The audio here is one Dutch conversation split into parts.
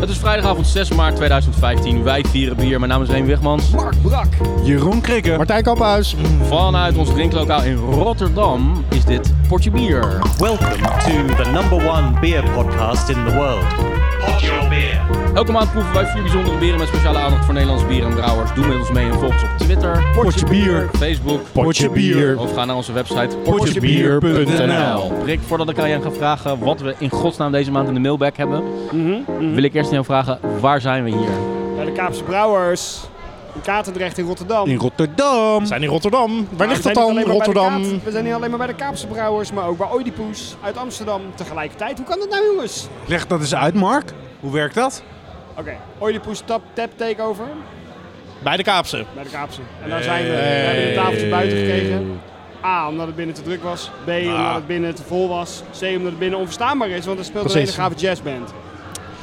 Het is vrijdagavond 6 maart 2015. Wij vieren bier. Mijn naam is Leen Wigmans. Mark Brak. Jeroen Krikke. Martijn Kamphuis. Vanuit ons drinklokaal in Rotterdam is dit Portje Bier. Welcome to the number one beer podcast in the world. Beer. Elke maand proeven wij vier bijzondere bieren met speciale aandacht voor Nederlandse bieren en brouwers. Doe met ons mee en volg ons op Twitter, Potje bier. Facebook Potje bier. of ga naar onze website Potjebier.nl. Rick, voordat ik aan jou ga vragen wat we in godsnaam deze maand in de mailbag hebben, Mhm, wil ik eerst aan jou vragen, waar zijn we hier? Bij de Kaapse Brouwers. In Katendrecht in Rotterdam. In Rotterdam. We zijn in Rotterdam. Waar Maar ligt dat dan? Rotterdam. We zijn niet alleen maar bij de Kaapse Brouwers, maar ook bij Oedipus uit Amsterdam tegelijkertijd. Hoe kan dat nou, jongens? Leg dat eens uit, Mark. Hoe werkt dat? Oké, Oedipus tap, tap takeover Bij de Kaapse. bij de Kaapse. En daar zijn we. We hebben een tafeltje buiten gekregen. A, omdat het binnen te druk was. B, omdat het binnen te vol was. C, omdat het binnen onverstaanbaar is, want er speelt een hele gave jazzband.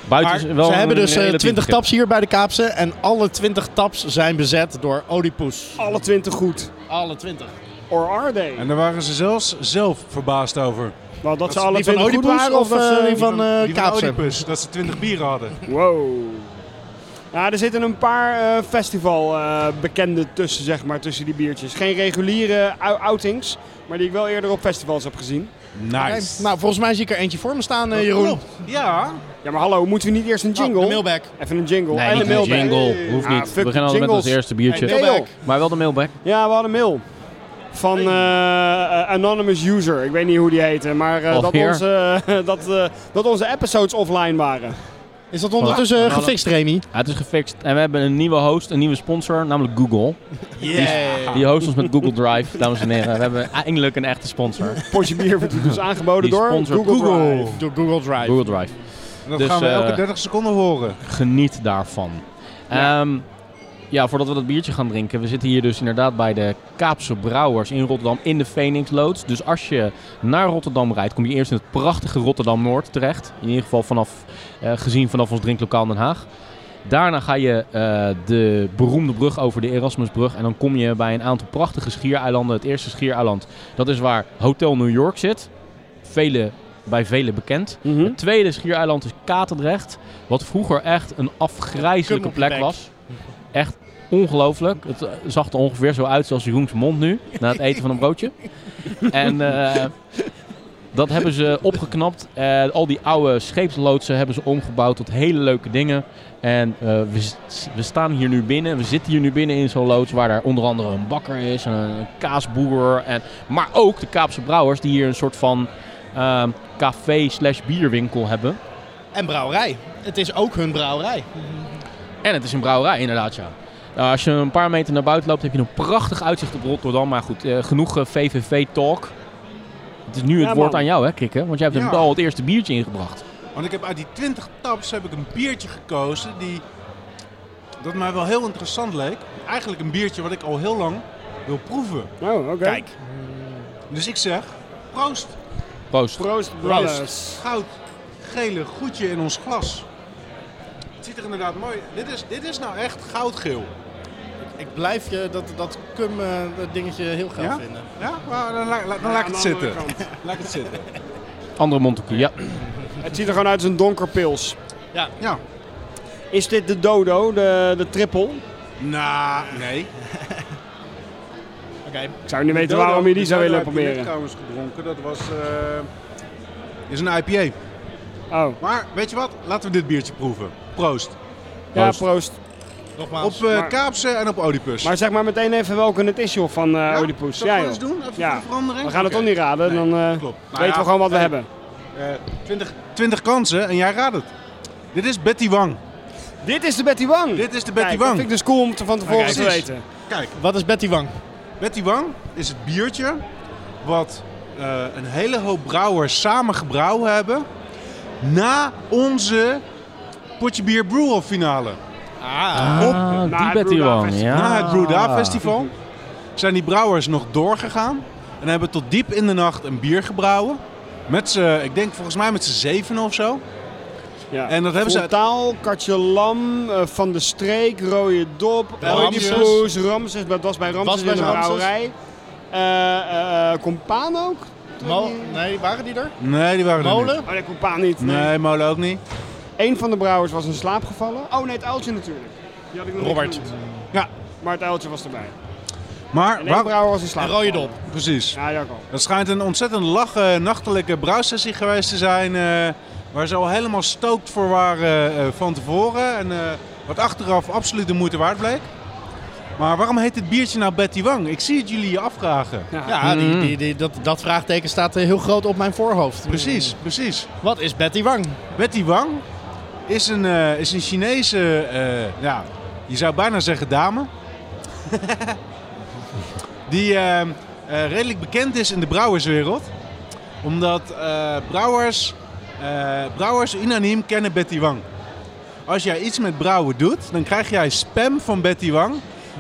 Buiten Maar is wel ze een hebben dus eh, relatief 20 begrip. taps hier bij de Kaapse. En alle 20 taps zijn bezet door Oedipus. Alle 20 goed. Alle 20. Or are they? En daar waren ze zelfs zelf verbaasd over. Wel, dat ze alle die van 20 goed Oedipus waren of of, dat ze... eh, die van eh, Die van Kaapse? Oedipus, dat ze 20 bieren hadden. Wow. Ja, er zitten een paar eh, festival eh, bekenden tussen, zeg maar, tussen die biertjes. Geen reguliere ou- outings, maar die ik wel eerder op festivals heb gezien. Nice. Nou, volgens mij zie ik er eentje voor me staan, eh, Jeroen. Ja. Ja, maar hallo, moeten we niet eerst een jingle? Oh, de mailbag. Even een jingle Nee, en een mailbag. jingle. Hoeft Ah, niet. We beginnen al met ons eerste biertje. Nee, mailbag. Maar wel de mailbag. Ja, we hadden een mail. Van eh, Anonymous User. Ik weet niet hoe die heette, maar eh, dat, onze, dat, eh, dat onze episodes offline waren. Is dat ondertussen gefixt, Remy? Ja, het is gefixt. En we hebben een nieuwe host, een nieuwe sponsor, namelijk Google. Yeah. Die host ons met Google Drive, dames en heren. We hebben eindelijk een echte sponsor. Potje bier wordt dus aangeboden door Google, Google. Drive. Door Google Drive. Google Drive. En dat Dus, gaan we elke eh, 30 seconden horen. Geniet daarvan. Ja. Ja. Ja, voordat we dat biertje gaan drinken. We zitten hier dus inderdaad bij de Kaapse Brouwers in Rotterdam in de Phoenix Loods. Dus als je naar Rotterdam rijdt, kom je eerst in het prachtige Rotterdam Noord terecht. In ieder geval vanaf, eh, gezien vanaf ons drinklokaal Den Haag. Daarna ga je eh, de beroemde brug over de Erasmusbrug. En dan kom je bij een aantal prachtige schiereilanden. Het eerste schiereiland, dat is waar Hotel New York zit. Vele, bij velen bekend. Mhm. Het tweede schiereiland is Katendrecht. Wat vroeger echt een afgrijzelijke plek was. Echt ongelooflijk. Het eh, zag er ongeveer zo uit zoals Jeroens mond nu. Na het eten van een broodje. En eh, dat hebben ze opgeknapt. Eh, al die oude scheepsloodsen hebben ze omgebouwd tot hele leuke dingen. En we staan hier nu binnen. We zitten hier nu binnen in zo'n loods waar daar onder andere een bakker is. En een kaasboer. En, maar ook de Kaapse brouwers die hier een soort van ehm, café slash bierwinkel hebben. En brouwerij. Het is ook hun brouwerij. En het is een brouwerij, inderdaad, ja. Nou, als je een paar meter naar buiten loopt, heb je een prachtig uitzicht op Rotterdam. Maar goed, eh, genoeg VVV-talk. Het is nu Ja, het woord aan jou, hè, Krikke? Want jij hebt Ja. al het eerste biertje ingebracht. Want ik heb uit die 20 taps heb ik een biertje gekozen die dat mij wel heel interessant leek. Eigenlijk een biertje wat ik al heel lang wil proeven. Oh, oké. Kijk. Dus ik zeg, proost. Proost. Proost, brothers. Goud, gele goedje in ons glas. Het ziet er inderdaad mooi. Dit is, dit is nou echt goudgeel. Ik blijf je dat, dat cum eh, dat dingetje heel gaaf Ja? vinden. Ja, maar dan, la- la- dan laat ik het zitten. Laat het zitten. Andere Montecu, ja. Het ziet er gewoon uit als een donker pils. Ja. Is dit de dodo, de, de triple? Nou, nee. Oké. Ik zou niet weten waarom je die zou willen heb ik net proberen. trouwens gedronken. Dat was... eh, is een IPA. Oh, Maar weet je wat? Laten we dit biertje proeven. Proost. ja, Proost. Nogmaals. Op eh, maar- Kaapse en op Oedipus. Maar zeg maar meteen even welke het is, joh, van eh Ja? Oedipus. Joh. eens doen? Even Ja. verandering? We gaan het toch niet raden, Nee, dan eh, Klopt. Nou weten ja, we gewoon wat we hebben. eh, 20, 20 kansen en jij raadt het. Dit is Betty Wang. Dit is de Betty Wang. Dit is de Betty Kijk, Wang. Dat vind ik dus cool om te, van tevoren te weten. Kijk, Wat is Betty Wang? Betty Wang is het biertje wat eh, een hele hoop brouwers samen gebrouwen hebben na onze Potje Bier Brew finale. Ah. Op- Ah, na die het Festival. ja. Na het Brewda Festival zijn die brouwers nog doorgegaan en hebben tot diep in de nacht een bier gebrouwen. Met z'n, ik denk volgens mij met z'n zeven of zo. Ja. En dat hebben ze- Frontaal, Katje Lam, eh, Van de Streek, Rode Dop, Ramses. Oedipus, Ramses. Dat was bij Ramses Was bij in de Ramses. brouwerij. Eh eh eh, Compaan ook? Mo- nee, waren die er? Nee, die waren er Molen? niet. Oh nee, Compaan niet. Nee. Nee, molen ook niet. Eén van de brouwers was in slaap gevallen. Oh nee, het uiltje natuurlijk. Die had ik nog Robert. Ja. Maar het uiltje was erbij. Maar En waar, brouwer was in slaap En rode dop. precies. Ja. Het schijnt een ontzettend lachen, nachtelijke brouwsessie geweest te zijn. eh, waar ze al helemaal stookt voor waren eh, van tevoren. En eh, wat achteraf absoluut de moeite waard bleek. Maar waarom heet dit biertje nou Betty Wang? Ik zie het jullie je afvragen. Ja, die, die, die, dat, dat vraagteken staat eh, heel groot op mijn voorhoofd. Precies, precies. Wat is Betty Wang? Betty Wang is een, eh, is een Chinese, eh, ja, je zou bijna zeggen dame. Die eh, redelijk bekend is in de brouwerswereld. Omdat brouwers, brouwers unaniem kennen Betty Wang. Als jij iets met brouwen doet, dan krijg jij spam van Betty Wang.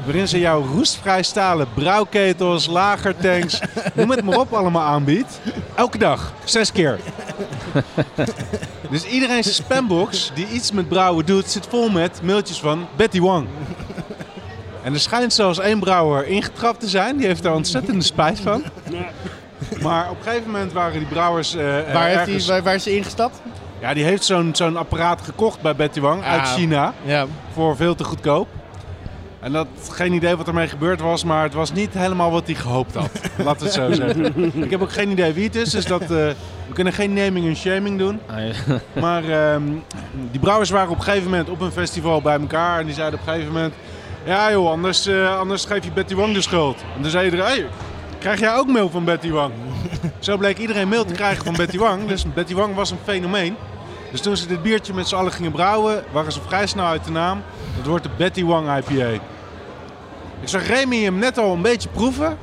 Waarin ze jou roestvrij stalen brouwketels, lagertanks, noem het maar op allemaal aanbiedt. Elke dag, zes keer. Dus iedereen zijn spambox die iets met brouwen doet, zit vol met mailtjes van Betty Wang. En er schijnt zelfs één brouwer ingetrapt te zijn. Die heeft daar ontzettende spijt van. Maar op een gegeven moment waren die brouwers eh, eh, Waar, heeft ergens... die, waar, waar is hij ingestapt? Ja, die heeft zo'n zo'n apparaat gekocht bij Betty Wang uit Ah. China. Ja. Voor veel te goedkoop. En dat geen idee wat ermee gebeurd was, maar het was niet helemaal wat hij gehoopt had. Laten we het zo zeggen. Ik heb ook geen idee wie het is, dus dat, eh, we kunnen geen naming en shaming doen. Ah, ja. Maar ehm, die brouwers waren op een gegeven moment op een festival bij elkaar. En die zeiden op een gegeven moment... Ja joh, anders, eh, anders geef je Betty Wang de schuld. En toen zei iedereen... Hey, krijg jij ook mail van Betty Wang? Zo bleek iedereen mail te krijgen van Betty Wang. Dus Betty Wang was een fenomeen. Dus toen ze dit biertje met z'n allen gingen brouwen... waren ze vrij snel uit de naam. Dat wordt de Betty Wang IPA. Ik zag Remy hem net al een beetje proeven.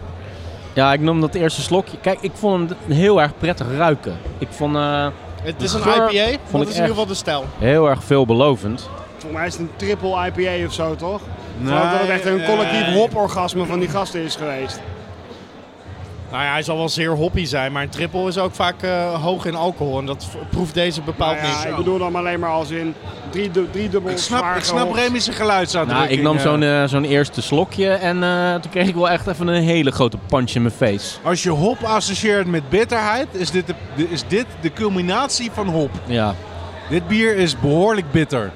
ja, ik nam dat eerste slokje. Kijk, ik vond hem heel erg prettig ruiken. Ik vond eh Het is een IPA, vond dat ik is in ieder geval de stijl. heel erg veelbelovend. Volgens mij is het een triple IPA of zo, toch? Ik Nee, dat het echt een collectief nee. hoporgasme van die gasten is geweest. Nou ja, hij zal wel zeer hoppy zijn, maar een triple is ook vaak eh, hoog in alcohol. En dat proeft deze bepaald Nou ja, niet. ik bedoel dan alleen maar als in drie, drie dubbel Ik snap, zwaar ik snap. Remy's geluidsuitdrukking. Nou, ik nam zo'n eh, zo'n eerste slokje en eh, toen kreeg ik wel echt even een hele grote punch in mijn face. Als je hop associeert met bitterheid, is dit de, de- is dit de culminatie van hop. Ja. Dit bier is behoorlijk bitter.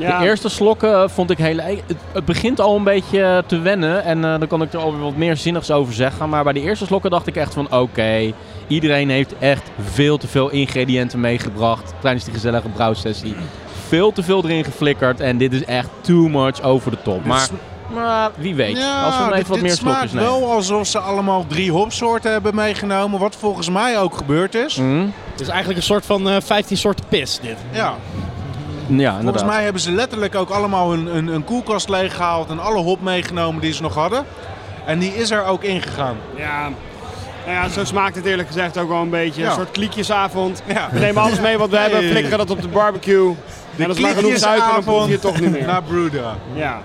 Ja, De eerste slokken eh, vond ik heel... Het, het begint al een beetje eh, te wennen en eh dan kan ik er alweer wat meer zinnigs over zeggen. Maar bij de eerste slokken dacht ik echt van oké, iedereen heeft echt veel te veel ingrediënten meegebracht tijdens die gezellige brouwsessie. Veel te veel erin geflikkerd en dit is echt too much over de top. Maar, maar wie weet, als we dit- even wat meer slokjes smaakt nemen. wel alsof ze allemaal drie hopsoorten hebben meegenomen. Wat volgens mij ook gebeurd is. Mhm. Het is eigenlijk een soort van eh 15 soorten pis, dit. Ja, Ja, volgens mij hebben ze letterlijk ook allemaal een, een, een koelkast leeggehaald. En alle hop meegenomen die ze nog hadden. En die is er ook ingegaan. ja. Nou ja, zo smaakt het eerlijk gezegd ook wel een beetje. Ja. Een soort kliekjesavond. Ja. We nemen alles mee wat we hebben, flikkeren dat op de barbecue. en als het maar genoeg suiker, dan je het toch niet meer. Naar Bruda. Ja.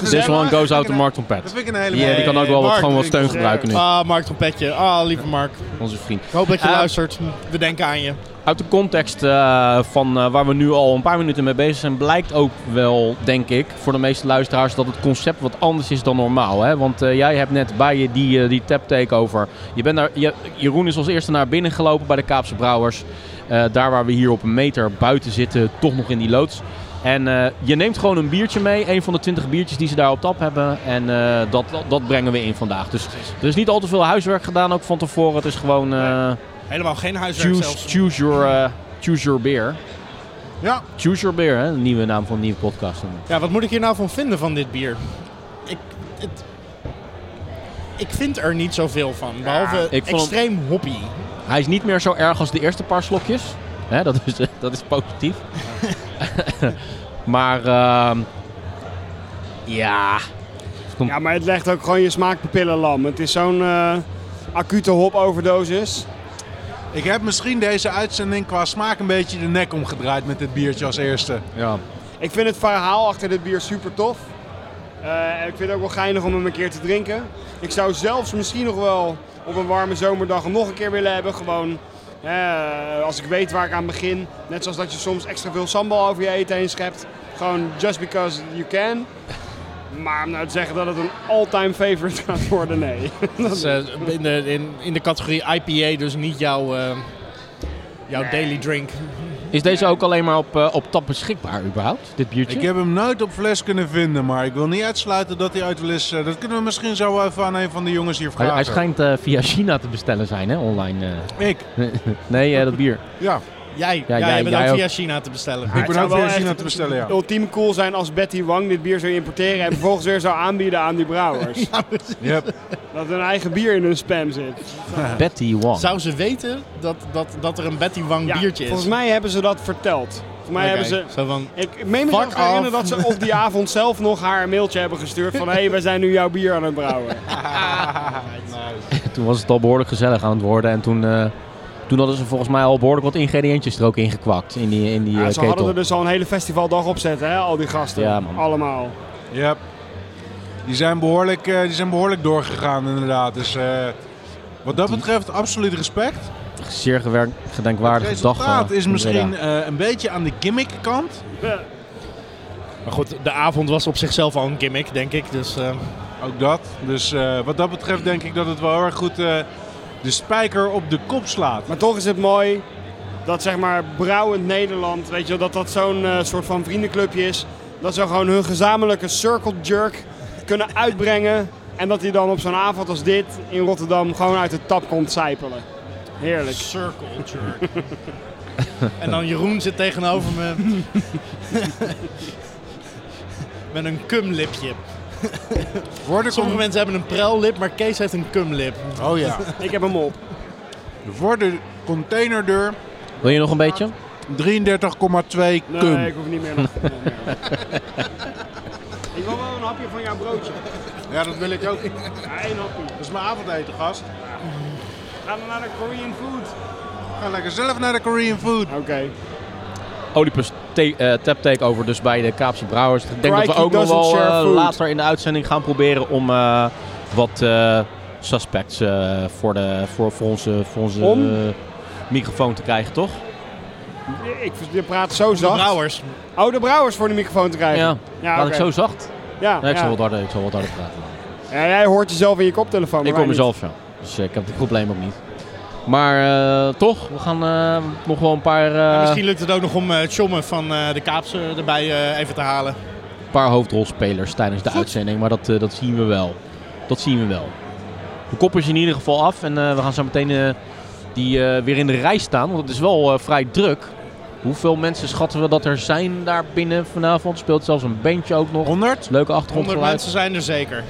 Dat This one goes out to Mark Dat Trompet. vind ik een hele die kan ook wel wat, gewoon wat steun gebruiken nu, Ah, Mark Trompetje. Ah, lieve Mark. onze vriend. Ik hoop dat je Eh, luistert. We denken aan je. Uit de context eh, van eh, waar we nu al een paar minuten mee bezig zijn, blijkt ook wel, denk ik, voor de meeste luisteraars dat het concept wat anders is dan normaal. Hè? Want eh, jij hebt net bij je die, eh, die tap takeover. Je bent daar, je, Jeroen is als eerste naar binnen gelopen bij de Kaapse Brouwers. Eh, daar waar we hier op een meter buiten zitten, toch nog in die loods. En eh, je neemt gewoon een biertje mee, een van de 20 biertjes die ze daar op tap hebben. En eh, dat, dat, brengen we in vandaag. Dus er is niet al te veel huiswerk gedaan, ook van tevoren. Het is gewoon eh, Helemaal geen huiswerk choose, zelfs. choose, your, choose your beer. Ja, Choose Your Beer, hè? Een nieuwe naam van een nieuwe podcast. Ja, wat moet ik hier nou van vinden van dit bier? Ik, het, ik vind er niet zoveel van. Behalve ik vond hem- extreem hoppy. Hij is niet meer zo erg als de eerste paar slokjes. Hè, dat, is, dat is positief. maar ehm, ja. ja, maar het legt ook gewoon je smaakpapillen lam. Het is zo'n eh, acute hopoverdosis. ik heb misschien deze uitzending qua smaak een beetje de nek omgedraaid met dit biertje als eerste. ja. Ik vind het verhaal achter dit bier super tof. Eh, ik vind het ook wel geinig om hem een keer te drinken. Ik zou zelfs misschien nog wel op een warme zomerdag hem nog een keer willen hebben. Gewoon eh, als ik weet waar ik aan begin. Net zoals dat je soms extra veel sambal over je eten heen schept. Gewoon just because you can. Maar om nou te zeggen dat het een all-time favorite gaat worden, nee. Is eh, in, de, in, in de categorie IPA dus niet jouw, eh, jouw Nee. daily drink. Is deze ook alleen maar op, eh, op tap beschikbaar überhaupt, dit biertje? Ik heb hem nooit op fles kunnen vinden, maar ik wil niet uitsluiten dat hij uit wel eens... eh, dat kunnen we misschien zo even aan een van de jongens hier hij, vragen. hij schijnt eh, via China te bestellen zijn, hè, online. Ik? nee, dat bier. Ja. Jij, Ja, ja, jij- jij bent jij ook ook. via China te bestellen. Ik het ben ook wel via China te bestellen, ja. Ultiem cool zijn als Betty Wang dit bier zou importeren en vervolgens weer zou aanbieden aan die brouwers. Yep. Dat hun eigen bier in hun spam zit. Betty Wong. Zou ze weten dat, dat, dat er een Betty Wang Ja, biertje is? volgens mij hebben ze dat verteld. Volgens mij hebben ze... Zo van, Ik meen me te herinneren dat ze op die avond zelf nog haar een mailtje hebben gestuurd van hé, hey, wij zijn nu jouw bier aan het brouwen. Toen was het al behoorlijk gezellig aan het worden. En toen, eh, toen hadden ze volgens mij al behoorlijk wat ingrediëntjes er ook ingekwakt in die, in die Ja, eh, ze hadden er dus al een hele festivaldag op zetten, hè, al die gasten. Ja, man. Allemaal. Yep. Die zijn behoorlijk, eh, die zijn behoorlijk doorgegaan inderdaad. Dus eh, wat dat betreft absoluut respect. Zeer gewerkt, Het gedenkwaardige dag. resultaat eh, is misschien eh, een beetje aan de gimmick kant. Ja. maar goed, de avond was op zichzelf al een gimmick, denk ik. Dus eh, Ook dat. Dus eh, wat dat betreft denk ik dat het wel heel erg goed eh, de spijker op de kop slaat. Maar toch is het mooi dat zeg maar brouwend Nederland, weet je, wel, dat dat zo'n eh, soort van vriendenclubje is. Dat ze gewoon hun gezamenlijke circle jerk kunnen uitbrengen. En dat die dan op zo'n avond als dit in Rotterdam gewoon uit de tap komt sijpelen. Heerlijk. circle jerk. en dan Jeroen zit tegenover me. Met een kumlipje. Sommige mensen hebben een pruillip, maar Kees heeft een kumlip. oh ja. Ik heb hem op. Voor de containerdeur Wil je nog een beetje? 33,2 Nee, cum. ik hoef niet meer nog. nee, nee. Ik wil wel een hapje van jouw broodje. Ja, dat wil ik ook. Ja, één hapje. Dat is mijn avondeten, gast. Ga dan naar de Korean food. Ga lekker zelf naar de Korean food. Oké. Olympus eh, Tap Takeover dus bij de Kaapse Brouwers. Ik denk dat we ook nog wel eh, later in de uitzending gaan proberen om eh, wat eh, suspects eh, voor, de, voor, voor onze, voor onze Om? eh, microfoon te krijgen, toch? Ik, je praat zo De zacht. brouwers. Oh, de brouwers voor de microfoon te krijgen. Ja, ja oké. ik zo zacht? Ja, ik, zal wat harder, ik zal wat harder praten. Ja, jij hoort jezelf in je koptelefoon. maar Ik hoor mezelf, ja. Dus ik heb het probleem ook niet. Maar eh, toch, we gaan eh, nog wel een paar, eh, En misschien lukt het ook nog om eh Tjomme van eh, de Kaapse erbij eh, even te halen. paar hoofdrolspelers tijdens de uitzending. Maar dat, eh, dat zien we wel. Dat zien we wel. De kop is in ieder geval af. En eh, we gaan zo meteen eh, die, eh, weer in de rij staan. Want het is wel eh, vrij druk. Hoeveel mensen schatten we dat er zijn daar binnen vanavond? Speelt zelfs een bandje ook nog. 100? Leuke 100 achtergrondgeluid. mensen zijn er zeker.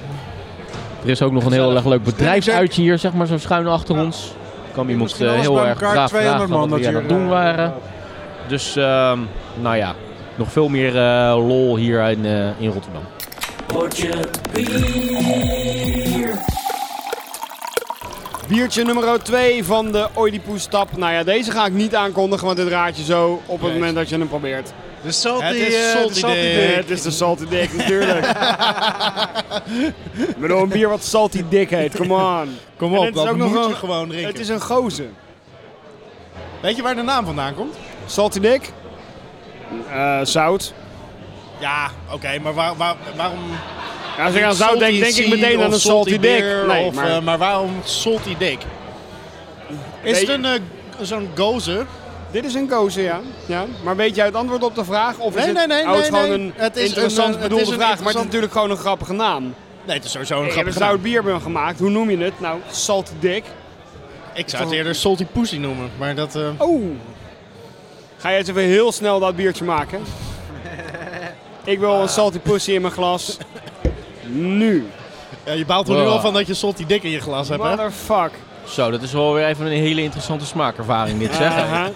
Er is ook nog een heel erg leuk bedrijfsuitje hier, zeg maar, zo schuin achter ons. Kan iemand eh, heel erg graag 200 vragen man wat we aan het doen waren. Dus, ehm, nou ja, nog veel meer eh, lol hier in, eh, in Rotterdam. Biertje nummer 2 van de Oedipus tap. Nou ja, deze ga ik niet aankondigen, want dit raad je zo op het moment dat je hem probeert. De salty, Het is eh, de salty salty dick. dick. Het is de salty dick, natuurlijk. Ik bedoel, een bier wat salty dick heet, come on. Kom op, dat ook nog moet je gewoon drinken. Het is een gozer. Weet je waar de naam vandaan komt? Salty dick? Eh, zout. Ja, oké, maar waar, waar, waarom... Ja, als ik aan zout denk, denk ik meteen aan een salty dick. beer Nee, of, maar eh, maar waarom salty dick? Is het een, zo'n gozer? Dit is een gozer, ja. ja. Maar weet jij het antwoord op de vraag? Of is Nee, het, nee, nee, oh, het is nee, gewoon nee. een Het is interessant een, eh, bedoelde is vraag, maar het is natuurlijk gewoon een grappige naam. Nee, het is sowieso een Ik heb een grappige zout naam. bier ben gemaakt. Hoe noem je het? Nou, salty dick. Ik zou het eerder salty pussy noemen, maar dat... eh, Oh. Ga jij eens even heel snel dat biertje maken? Ik wil een salty pussy in mijn glas. Nu. ja, je baalt er nu al van dat je salty dick in je glas hebt, hè? Motherfuck. Zo, dat is wel weer even een hele interessante smaakervaring dit zeg. Aha.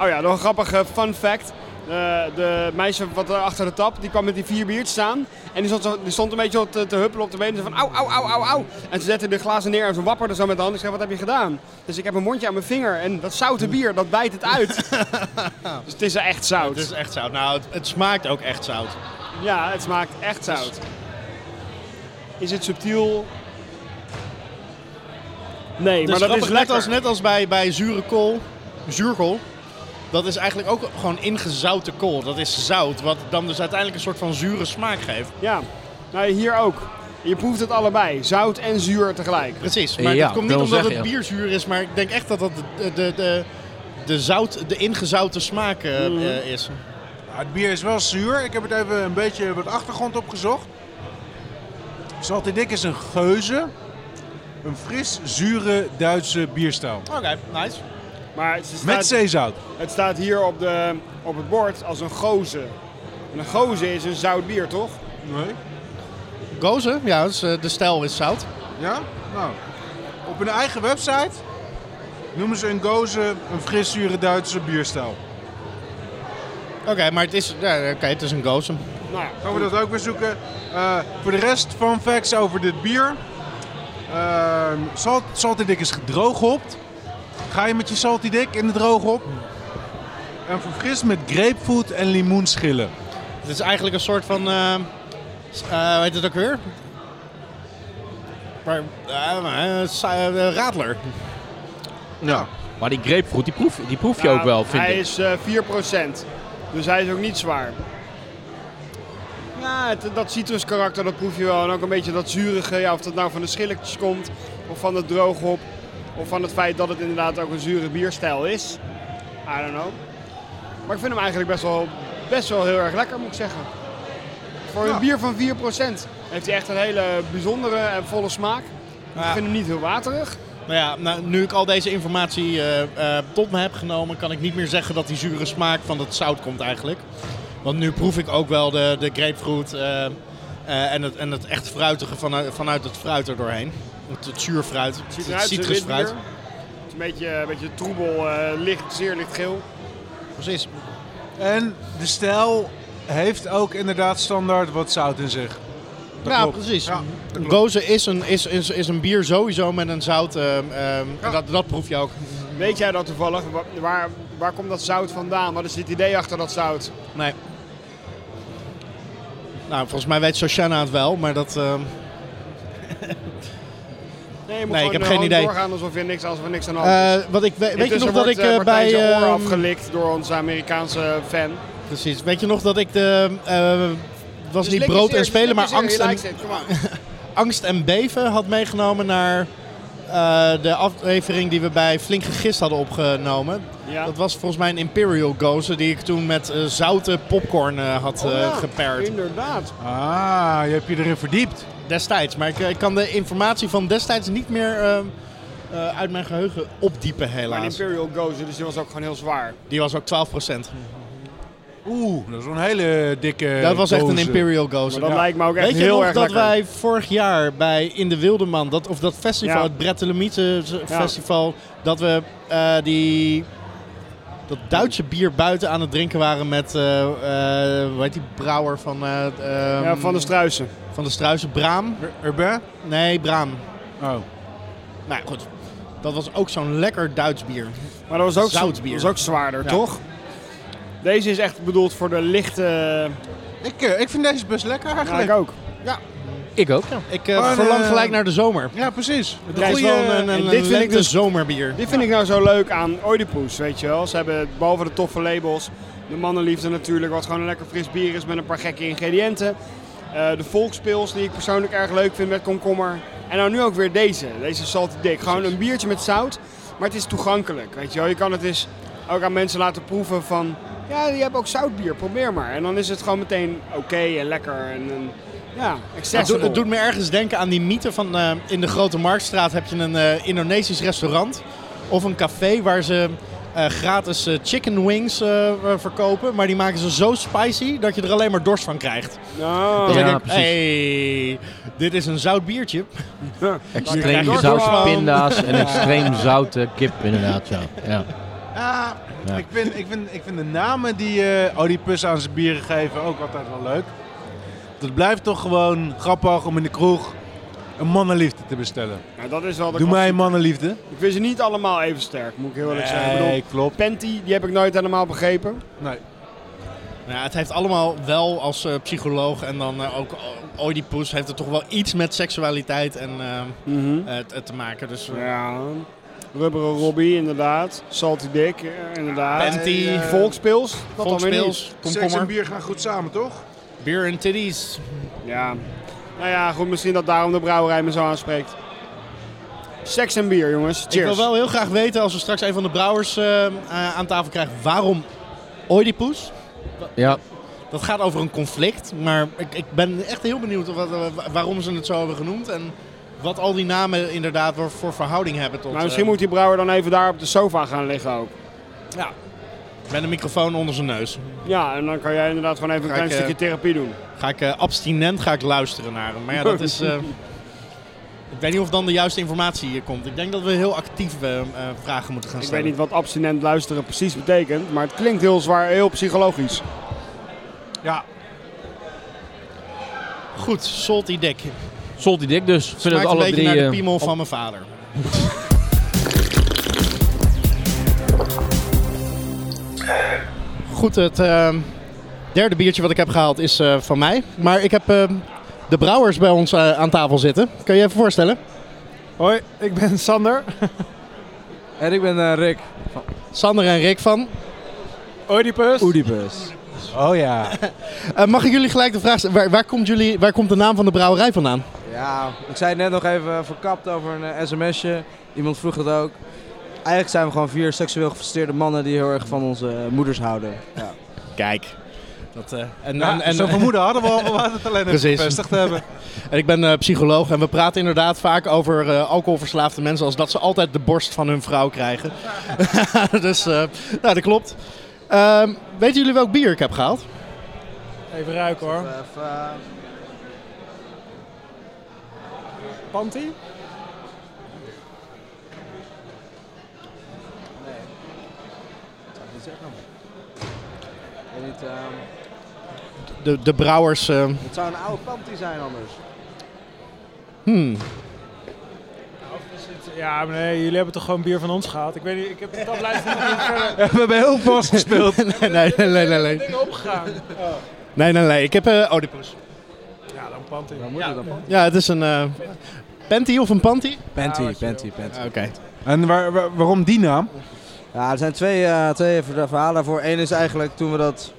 Oh ja, nog een grappige fun fact. Eh, de meisje wat er achter de tap, die kwam met die vier biertjes staan. En die stond, zo- die stond een beetje te, te huppelen op de benen. Van au, au, au, au, au. En ze zette de glazen neer en ze wapperde zo met de hand. Ik zei, wat heb je gedaan? Dus ik heb een mondje aan mijn vinger. En dat zoute bier, dat bijt het uit. dus het is echt zout. Het is echt zout. Nou, het, het smaakt ook echt zout. Ja, het smaakt echt zout. Is het subtiel? Nee, Het maar dat is net lekker. als, net als bij, bij zure kool, zuurkool. Dat is eigenlijk ook gewoon ingezouten kool. Dat is zout, wat dan dus uiteindelijk een soort van zure smaak geeft. Ja, nou hier ook. Je proeft het allebei, zout en zuur tegelijk. Precies, maar Ja, dat komt niet omdat zeggen, het bier zuur is, maar ik denk echt dat dat de, de, de, de, zout, de ingezouten smaak eh, Mhm. eh, is. Ja, het bier is wel zuur. Ik heb het even een beetje wat achtergrond opgezocht. Salty Dick is een geuze. Een fris, zure Duitse bierstijl. Oké, nice. Maar het staat, Met zeezout. het staat hier op, de, op het bord als een goze. En een goze is een zout bier, toch? Nee. Gozen, ja, dus, de stijl is zout. Ja? Nou. Op hun eigen website noemen ze een goze een fris, zure Duitse bierstijl. Oké, maar het is, ja, oké, het is een gozen. Nou ja, Gaan we dat ook weer zoeken. Eh, voor de rest van facts over dit bier. Uh, salt, salty Dick is gedrooghopt. Ga je met je Salty Dick in de drooghop. En verfrist met grapefruit en limoenschillen. Het is eigenlijk een soort van, eh eh, hoe heet het ook weer? Maar, eh, eh, radler. Ja. Maar die grapefruit, die proef, die proef je nou, ook wel, vind hij ik. is eh 4%. Dus hij is ook niet zwaar. Ja, het- dat citruskarakter, dat proef je wel. En ook een beetje dat zurige, ja, of dat nou van de schilletjes komt, of van het drooghop, of van het feit dat het inderdaad ook een zure bierstijl is. I don't know. Maar ik vind hem eigenlijk best wel, best wel heel erg lekker, moet ik zeggen. Voor Ja. een bier van 4% heeft hij echt een hele bijzondere en volle smaak. Ik vind hem niet heel waterig. Nou ja, nou, nu ik al deze informatie eh, eh, tot me heb genomen, kan ik niet meer zeggen dat die zure smaak van het zout komt eigenlijk. Want nu proef ik ook wel de, de grapefruit eh, eh, en, het, en het echt fruitige vanuit, vanuit het fruit er doorheen. Het, het zuurfruit, Het citrusfruit. Het is een beetje, een beetje troebel, eh, licht, zeer licht geel. Precies. En de stijl heeft ook inderdaad standaard wat zout in zich. Dat ja, klopt. precies. Ja. Gozen is een, is, is, is een bier sowieso met een zout. dat, dat proef je ook. Weet jij dat toevallig? Wa- Waar, waar komt dat zout vandaan? Wat is het idee achter dat zout? Nee. Nou, volgens mij weet Shoshana het wel, maar dat... eh, Nee, je moet Nee, ik heb geen idee. doorgaan alsof je niks, alsof er niks aan de hand is. eh, wat ik, we- weet je nog dat ik Martijn bij... ehm, afgelikt door onze Amerikaanse fan. Precies. Weet je nog dat ik de... eh, was Dus niet brood en spelen, maar angst en, het, angst en beven had meegenomen naar eh, de aflevering die we bij Flink Gegist hadden opgenomen. Ja. Dat was volgens mij een Imperial Gozer die ik toen met zoute popcorn eh, had Oh ja, gepaard. Inderdaad. Ah, je hebt je erin verdiept. Destijds. Maar ik, ik kan de informatie van destijds niet meer eh, eh, uit mijn geheugen opdiepen Maar een helaas. Imperial Gozer, dus die was ook gewoon heel zwaar. Die was ook 12%. Oeh, dat is een hele dikke dat was echt een. Imperial Maar Gozer. dat Ja. lijkt me ook echt Weet je nog erg dat lekker. wij vorig jaar bij In de Wildeman, dat, of dat festival, Ja. het Brettelemiete festival, dat we eh, die, dat Duitse bier buiten aan het drinken waren met, eh eh, hoe heet die brouwer van, eh ehm, Ja, van de struisen. van de Struisen, Braam? Ur- Urbain? Nee, Braam. Oh. Nou ja, goed. Dat was ook zo'n lekker Duits bier. Maar dat was ook, Zoutbier. dat was ook zwaarder, Ja. toch? Deze is echt bedoeld voor de lichte... Ik, eh, ik vind deze best lekker Ja, eigenlijk. ik ook. Ik ook, ja. Ik eh, Maar, verlang eh, gelijk naar de zomer. Ja, precies. Het Ja, is wel een, een, en een dit vind ik dus- zomerbier. Dit vind ik nou zo leuk aan Oedipus, weet je wel. Ze hebben behalve de toffe labels, de mannenliefde natuurlijk, wat gewoon een lekker fris bier is met een paar gekke ingrediënten. Eh, de volkspils die ik persoonlijk erg leuk vind met komkommer. En nou nu ook weer deze, deze Salty Dick. Gewoon een biertje met zout, maar het is toegankelijk, weet je wel. Je kan het eens ook aan mensen laten proeven van, ja, die hebben ook zoutbier, probeer maar. En dan is het gewoon meteen oké en lekker en, en ja, Het doet, accessible. het doet me ergens denken aan die mythe van eh, in de Grote Marktstraat heb je een eh, Indonesisch restaurant of een café waar ze eh, gratis eh, chicken wings verkopen. Maar die maken ze zo spicy dat je er alleen maar dorst van krijgt. Nou, Dan Ja, denk precies. hey, dit is een zout biertje. Extreem krijg je gezouten gewoon- pinda's en extreem zoute kip, inderdaad. Zo. Ja. Ah, Ja. ik, vind, ik, vind, ik vind de namen die eh Oedipus aan zijn bieren geven ook altijd wel leuk. Het blijft toch gewoon grappig om in de kroeg een mannenliefde te bestellen. ja, dat is wel de Doe mij een mannenliefde. Ik vind ze niet allemaal even sterk, moet ik heel eerlijk zeggen. Ik bedoel, Nee, klopt. Penty, die heb ik nooit helemaal begrepen. Nee. Ja, het heeft allemaal wel als eh, psycholoog en dan eh, ook Oedipus heeft het toch wel iets met seksualiteit en t- te maken. Dus Ja. Rubberen Robbie, inderdaad. Salty Dick, eh, inderdaad. Penty. Eh, Volkspils, dat dan weer volkspils, niet. Seks en bier gaan goed samen, toch? beer en titties. Ja. Nou ja, goed, misschien dat daarom de brouwerij me zo aanspreekt. Seks en bier, jongens. Ik Cheers. wil wel heel graag weten, als we straks een van de brouwers eh, eh, aan tafel krijgen, waarom Oedipus? Ja, Dat gaat over een conflict, maar ik, ik ben echt heel benieuwd wat, eh, waarom ze het zo hebben genoemd. En wat al die namen inderdaad voor, voor verhouding hebben tot... Maar misschien eh, moet die brouwer dan even daar op de sofa gaan liggen ook. Met een microfoon onder zijn neus. Ja, en dan kan jij inderdaad gewoon even een klein ik, eh, stukje therapie doen. Ga ik eh, abstinent ga ik luisteren naar hem. Maar ja, dat is... eh, ik weet niet of dan de juiste informatie hier komt. Ik denk dat we heel actief vragen moeten gaan Ik stellen. weet niet wat abstinent luisteren precies betekent, maar het klinkt heel zwaar, heel psychologisch. Ja, Goed, salty dick. Salty Dick dus. Ik vind het een alle beetje drie... naar de eh, piemel van mijn vader. Goed, het eh, derde biertje wat ik heb gehaald is eh, van mij. Maar ik heb eh, de brouwers bij ons eh, aan tafel zitten. Kan je je even voorstellen? Hoi, ik ben Sander. En ik ben eh, Rick. Sander en Rick van. Oedipus. Oedipus. oh ja. Eh, mag ik jullie gelijk de vraag stellen? Waar, waar, komt jullie, waar komt de naam van de brouwerij vandaan? Ja, ik zei het net nog even verkapt over een eh, sms'je. Iemand vroeg het ook. Eigenlijk zijn we gewoon vier seksueel gefrustreerde mannen die heel erg van onze eh, moeders houden. Ja. Kijk. Dat, eh, en, Ja, en, en, zo'n vermoeden hadden we al, we hadden het alleen even Precies. bevestigd hebben. En ik ben eh, psycholoog en we praten inderdaad vaak over eh, alcoholverslaafde mensen als dat ze altijd de borst van hun vrouw krijgen. dus, eh, nou, dat klopt. Ehm, weten jullie welk bier ik heb gehaald? Even ruiken hoor. Even, Panty? zou ik niet zeggen. Ik weet niet, ehm, De, de brouwers. eh, het zou een oude panty zijn anders. hmm. Ja, maar nee, jullie hebben toch gewoon bier van ons gehad? Ik weet niet, ik heb de tablijst niet verder We hebben heel vast gespeeld. nee, nee, nee, nee, nee. dingen opgegaan. Nee, nee, nee. Ik heb eh Oedipus. Ja, Panty. Moet het dan panty. Ja, het is een eh panty of een panty? Panty, panty, panty. Oké. En waar, waar- waarom die naam? Ja, er zijn twee, eh, twee ver- verhalen daarvoor. Eén is eigenlijk toen we dat...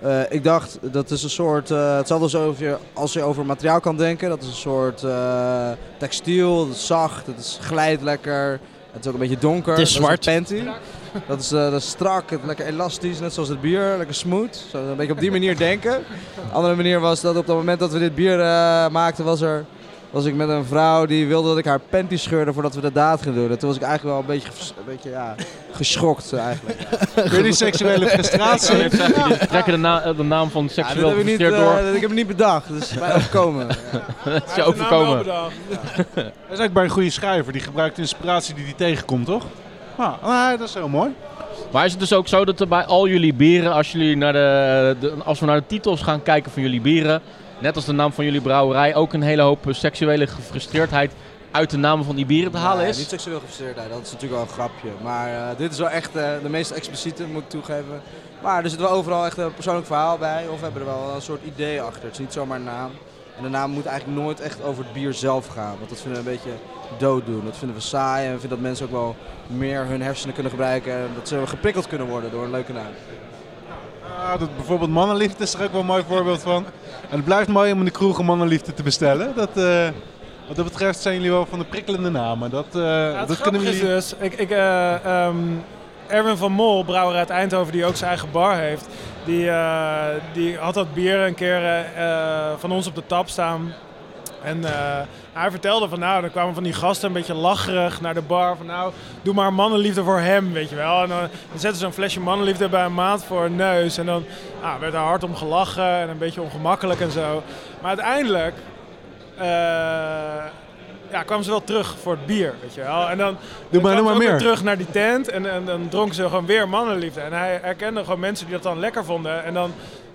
eh, ik dacht, dat is een soort... eh hetzelfde als, over, als je over materiaal kan denken. Dat is een soort eh, textiel, dat is zacht, het is glijdt lekker. Het is ook een beetje donker. Het is Dat zwart. een panty. Dat is, eh, dat is strak, lekker elastisch, net zoals het bier. Lekker smooth. Zo, een beetje op die manier denken. Een andere manier was dat op het moment dat we dit bier eh, maakten, was er... Was ik met een vrouw die wilde dat ik haar panty scheurde voordat we de daad gingen doen. En toen was ik eigenlijk wel een beetje, een beetje ja, geschokt eigenlijk. Door die seksuele frustratie. Jullie trekken de, na- de naam van Ja, dat seksueel gefrustreerd door. eh, dat- ik heb het niet bedacht, dus bij overkomen. Het is je overkomen. Dat is eigenlijk bij een goede schrijver. Die gebruikt de inspiratie die hij tegenkomt, toch? Ah, ah, dat is heel mooi. Maar is het dus ook zo dat er bij al jullie bieren, als, jullie naar de, de- als we naar de titels gaan kijken van jullie bieren, net als de naam van jullie brouwerij, ook een hele hoop seksuele gefrustreerdheid uit de namen van die bieren te halen is? niet seksueel gefrustreerdheid, dat is natuurlijk wel een grapje. Maar eh, dit is wel echt eh, de meest expliciete, moet ik toegeven. Maar er zit wel overal echt een persoonlijk verhaal bij. Of we hebben er wel een soort idee achter. Het is niet zomaar een naam. En de naam moet eigenlijk nooit echt over het bier zelf gaan. Want dat vinden we een beetje dooddoen. Dat vinden we saai en we vinden dat mensen ook wel meer hun hersenen kunnen gebruiken. En dat ze geprikkeld kunnen worden door een leuke naam. Ah, dat, bijvoorbeeld mannenliefde is er ook wel een mooi voorbeeld van. En het blijft mooi om in de kroeg een mannenliefde te bestellen. Dat, eh, wat dat betreft zijn jullie wel van de prikkelende namen. Dat, Ja, het dat kunnen jullie... dus, ik, ik, eh, ehm, Erwin van Mol, brouwer uit Eindhoven, die ook zijn eigen bar heeft, die, die had dat bier een keer van ons op de tap staan. En eh, hij vertelde van nou, dan kwamen van die gasten een beetje lacherig naar de bar. Van nou, doe maar mannenliefde voor hem, weet je wel. En dan, dan zetten ze een flesje mannenliefde bij een maat voor een neus. En dan ah, werd er hard om gelachen en een beetje ongemakkelijk en zo. Maar uiteindelijk eh, ja, kwamen ze wel terug voor het bier, weet je wel. En dan, dan maar, doe maar ook weer meer. terug naar die tent en, en dan dronken ze gewoon weer mannenliefde. En hij herkende gewoon mensen die dat dan lekker vonden. En dan,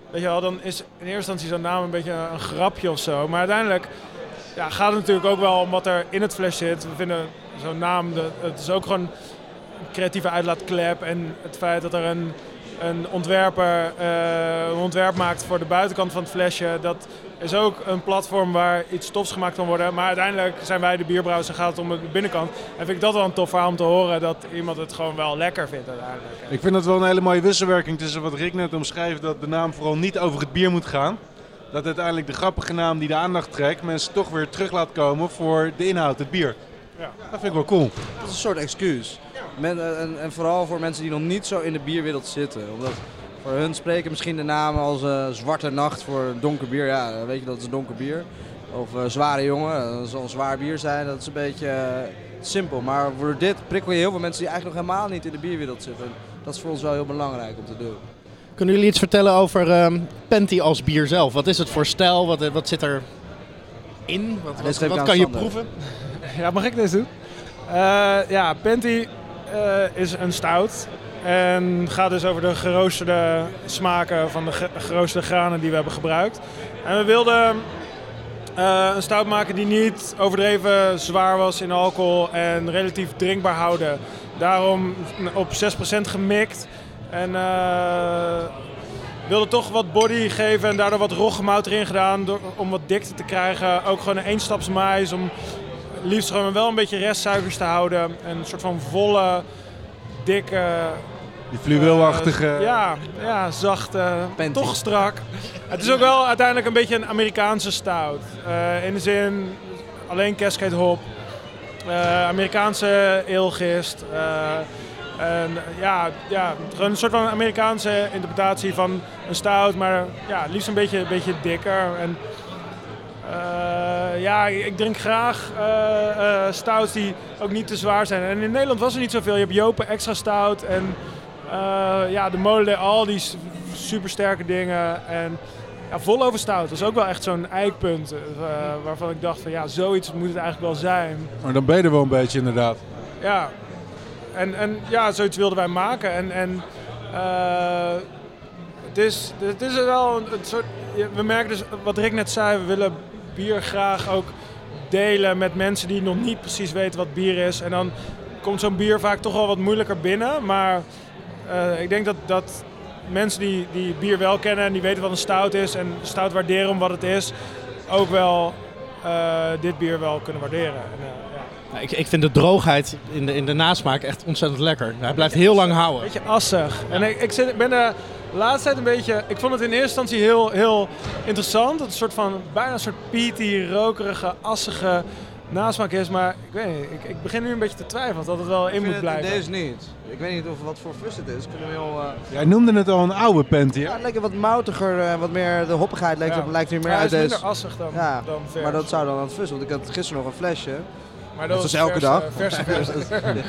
weet je wel, dan is in eerste instantie zo'n naam een beetje een grapje of zo. Maar uiteindelijk ja, gaat het natuurlijk ook wel om wat er in het fles zit. We vinden zo'n naam, de, het is ook gewoon een creatieve uitlaatklep. En het feit dat er een, een ontwerper eh, een ontwerp maakt voor de buitenkant van het flesje. Dat is ook een platform waar iets tofs gemaakt kan worden. Maar uiteindelijk zijn wij de bierbrouwers en gaat het om de binnenkant. En vind ik dat wel een tof verhaal om te horen dat iemand het gewoon wel lekker vindt uiteindelijk. Ik vind dat wel een hele mooie wisselwerking tussen wat Rick net omschrijft. Dat de naam vooral niet over het bier moet gaan. Dat uiteindelijk de grappige naam die de aandacht trekt mensen toch weer terug laat komen voor de inhoud, het bier. Dat vind ik wel cool. Dat is een soort excuus. Men, eh, en, en vooral voor mensen die nog niet zo in de bierwereld zitten. Omdat voor hun spreken misschien de namen als eh, Zwarte Nacht voor donker bier. Ja, dan weet je dat is een donker bier. Of eh, Zware Jongen, dat zal een zwaar bier zijn. Dat is een beetje eh, simpel. Maar voor dit prikkel je heel veel mensen die eigenlijk nog helemaal niet in de bierwereld zitten. En dat is voor ons wel heel belangrijk om te doen. Kunnen jullie iets vertellen over ehm Penty als bier zelf? Wat is het voor stijl? Wat, wat zit er in? Wat, kan je proeven? Ja, mag ik deze doen? Eh, ja, Penty eh, is een stout. En gaat dus over de geroosterde smaken van de ge- geroosterde granen die we hebben gebruikt. En we wilden eh, een stout maken die niet overdreven zwaar was in alcohol en relatief drinkbaar houden. Daarom op 6% gemikt. En eh wilde toch wat body geven en daardoor wat roggemout erin gedaan door, om wat dikte te krijgen. Ook gewoon een eenstapsmais om liefst gewoon wel een beetje restsuikers te houden. En een soort van volle, dikke... Die fluweelachtige... eh, ja, ja, zacht, Penty. toch strak. Het is ook wel uiteindelijk een beetje een Amerikaanse stout. Eh, in de zin, alleen Cascade hop. eh, Amerikaanse eelgist. En ja, ja, een soort van Amerikaanse interpretatie van een stout, maar ja, liefst een beetje, beetje dikker. En, eh, ja, ik drink graag eh, stouts die ook niet te zwaar zijn. En in Nederland was er niet zoveel. Je hebt Jopen extra stout en ja, de Molen al die super sterke dingen. En ja, vol over stout was ook wel echt zo'n eikpunt. waarvan ik dacht van ja, zoiets moet het eigenlijk wel zijn. Maar dan ben je er wel een beetje inderdaad. Ja, en, en ja, zoiets wilden wij maken. En, en eh, het, is, het is wel een, soort. We merken dus, wat Rick net zei, we willen bier graag ook delen met mensen die nog niet precies weten wat bier is. En dan komt zo'n bier vaak toch wel wat moeilijker binnen. Maar eh, ik denk dat, dat mensen die, die bier wel kennen en die weten wat een stout is en stout waarderen om wat het is, ook wel eh, dit bier wel kunnen waarderen. En, ik, ik vind de droogheid in de, in de nasmaak echt ontzettend lekker. Hij blijft heel lang houden. beetje assig. En ik, ik zit, ben de laatste tijd een beetje... Ik vond het in eerste instantie heel, heel interessant. Dat het een soort van, bijna een soort peaty, rokerige, assige nasmaak is. Maar ik weet niet, ik, ik begin nu een beetje te twijfelen dat het wel in Ik moet vind het blijven. deze niet. Ik weet niet of wat voor fus het is. Ik vind hem heel... eh, Jij noemde het al een oude Penty, ja, lijkt wat moutiger, eh, wat meer de hoppigheid lijkt, Ja. lijkt er meer uit is deze. minder assig dan, Ja, dan vers. maar dat zou dan aan het fus, want ik had gisteren nog een flesje. Maar dat was is elke verse- dag. Verse, verse.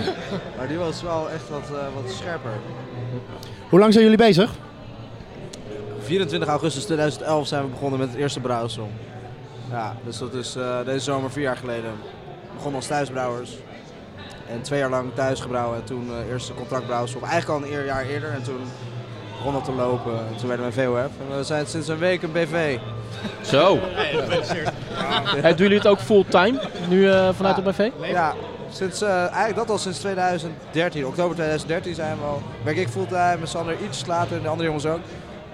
maar die was wel echt wat, eh, wat scherper. Hoe lang zijn jullie bezig? 24 augustus 2011 zijn we begonnen met het eerste brouwsel. Ja, dus dat is eh, deze zomer vier jaar geleden. We begonnen als thuisbrouwers. En twee jaar lang thuis gebrouwen. En toen eh eerste contractbrouwsel. Eigenlijk al een jaar eerder. En toen begon dat te lopen. En toen werden we een VOF. En we zijn sinds een week een BV. Zo. Doen jullie het ook fulltime nu eh, vanuit Ja. de BV? Ja, sinds, eh, eigenlijk dat al sinds 2013. Oktober 2013 zijn we al. Werk ik fulltime, met Sander iets later en de andere jongens ook.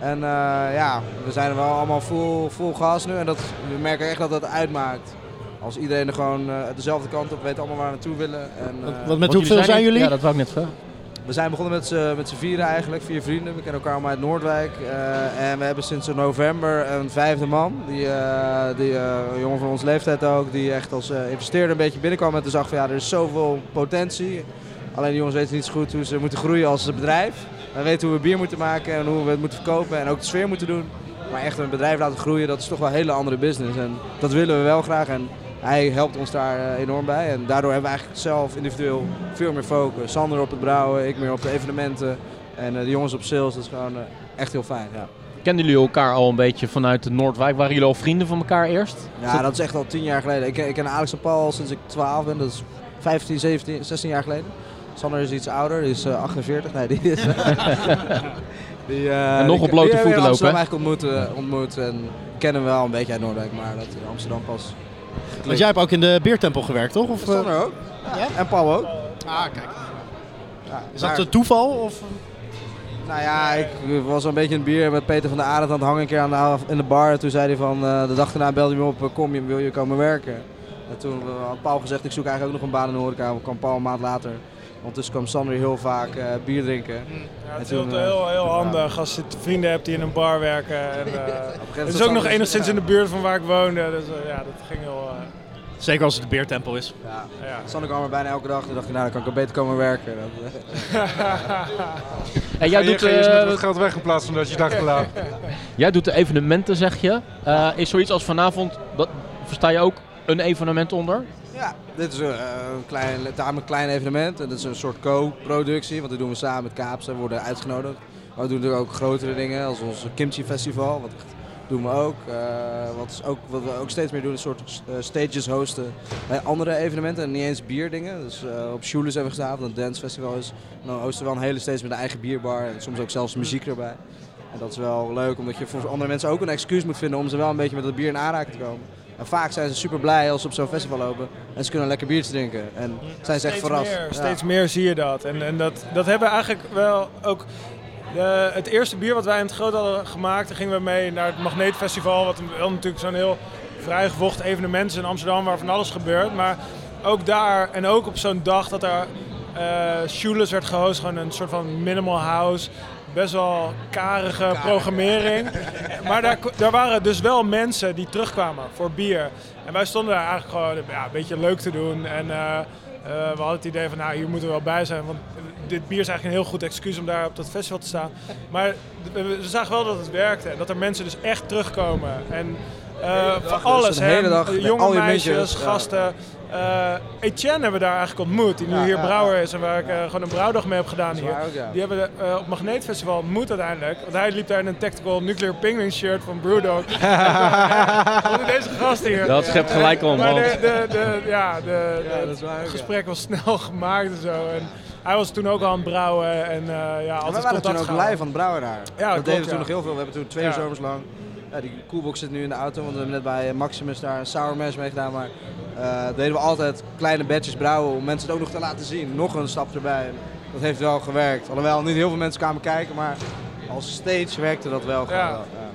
En eh, ja, we zijn er wel allemaal full, full gas nu. En dat, we merken echt dat dat uitmaakt. Als iedereen er gewoon eh, dezelfde kant op weet, allemaal waar we naartoe willen. En, Wat, eh, wat met hoeveel zijn jullie? Ja, dat wou ik net vragen. We zijn begonnen met z'n vieren eigenlijk, vier vrienden. We kennen elkaar allemaal uit Noordwijk. Eh, en we hebben sinds november een vijfde man. Die, eh, die eh, een jongen van ons leeftijd ook, die echt als investeerder een beetje binnenkwam. En toen zag van ja, er is zoveel potentie. Alleen die jongens weten niet zo goed hoe ze moeten groeien als bedrijf. We weten hoe we bier moeten maken en hoe we het moeten verkopen en ook de sfeer moeten doen. Maar echt een bedrijf laten groeien, dat is toch wel een hele andere business. En dat willen we wel graag. En hij helpt ons daar eh, enorm bij. En daardoor hebben we eigenlijk zelf individueel veel meer focus. Sander op het brouwen, ik meer op de evenementen. En eh, de jongens op sales, dat is gewoon eh, echt heel fijn. Ja. Kennen jullie elkaar al een beetje vanuit de Noordwijk? Waren jullie al vrienden van elkaar eerst? ja, dat is echt al tien jaar geleden. Ik, ken- ik ken Alex en Paul sinds ik 12 ben, dat is 15, 17, 16 jaar geleden. Sander is iets ouder, die is eh, 48. Nee, die is... die, En nog op blote die hebben we voeten Amsterdam lopen, eigenlijk ontmoet, ontmoet en kennen we wel een beetje uit Noordwijk, maar dat in Amsterdam pas. Want jij hebt ook in de beertempel gewerkt, toch? Of, eh? Sander ook. Ja. En Paul ook. Ah, kijk. Ja, Is dat een toeval? Of? Nou ja, ik was een beetje in het bier met Peter van der Arendt aan het hangen een keer aan de, in de bar. En toen zei hij van, eh, de dag daarna belde hij me op, eh, kom je, wil je komen werken? En toen eh, had Paul gezegd, ik zoek eigenlijk ook nog een baan in de horeca. Kwam Paul een maand later. Ondertussen kwam Sander heel vaak eh, bier drinken. Ja, het is heel, eh, heel, heel ja. handig als je vrienden hebt die in een bar werken. En, eh, gegeven het moment is ook nog Sander- enigszins in de buurt van waar ik woonde. Dus ja, dat ging heel, eh, Zeker als het de beertempel is. Ja. Ja. Sander kwam er bijna elke dag. Toen dacht ik, nou, dan kan ik er beter komen werken. Dat, En jij doet, met eh, wat geld weg in plaats van dat je dacht te laat. jij doet de evenementen, zeg je. Eh, is zoiets als vanavond, dat, versta je ook een evenement onder? Ja, dit is eh, een klein, tamelijk klein evenement. En dat is een soort co-productie, want dat doen we samen met Kaapse. We worden uitgenodigd. Maar we doen natuurlijk ook grotere dingen, als ons Kimchi Festival. Wat doen we ook. Eh, wat, is ook. wat we ook steeds meer doen, is soort eh, stages hosten bij andere evenementen. En niet eens bierdingen. Dus eh, op Schules hebben we gestaan, een dance festival is. En dan hosten we wel een hele stage met een eigen bierbar. En soms ook zelfs muziek erbij. En dat is wel leuk, omdat je voor andere mensen ook een excuus moet vinden om ze wel een beetje met het bier in aanraking te komen. En vaak zijn ze super blij als ze op zo'n festival lopen en ze kunnen lekker biertje drinken. En zijn ze echt steeds verrast. Meer, Ja. Steeds meer zie je dat. En, en dat, dat hebben we eigenlijk wel ook. De, het eerste bier wat wij in het groot hadden gemaakt, daar gingen we mee naar het Magneetfestival. Wat wel natuurlijk zo'n heel vrijgevochten evenement is in Amsterdam waar van alles gebeurt. Maar ook daar en ook op zo'n dag dat er eh Shoeless werd gehost, gewoon een soort van minimal house. Best wel karige programmering. Maar daar, daar waren dus wel mensen die terugkwamen voor bier. En wij stonden daar eigenlijk gewoon ja, een beetje leuk te doen. En eh, eh, we hadden het idee van, nou, hier moeten we wel bij zijn. Want dit bier is eigenlijk een heel goed excuus om daar op dat festival te staan. Maar we, zagen wel dat het werkte. En dat er mensen dus echt terugkomen. En eh, van dus alles, hè. hele dag jonge meisjes, ja. Eh, Etienne hebben we daar eigenlijk ontmoet, die nu Ja, hier ja, brouwer is en waar ik eh, gewoon een brouwdag mee heb gedaan hier. waar ook, ja. Die hebben we eh, op Magneetfestival ontmoet uiteindelijk. Want hij liep daar in een Tactical Nuclear Penguin shirt van Brewdog. Is deze gast hier? Dat schept gelijk om, Maar de, de, de, ja, de, waar het ja. gesprek was snel gemaakt en zo. En hij was toen ook al aan het brouwen en eh, ja, En we altijd waren toen contact ook live aan het brouwen daar. Ja, dat klopt, deden we toen nog heel veel. We hebben toen twee Ja. zomers lang. Ja, die coolbox zit nu in de auto, want we hebben net bij Maximus daar een sour mash mee gedaan. Maar eh, deden we altijd kleine batches brouwen om mensen het ook nog te laten zien. Nog een stap erbij. Dat heeft wel gewerkt. Alhoewel niet heel veel mensen kwamen kijken, maar als stage werkte dat wel. gewoon Ja. wel, ja.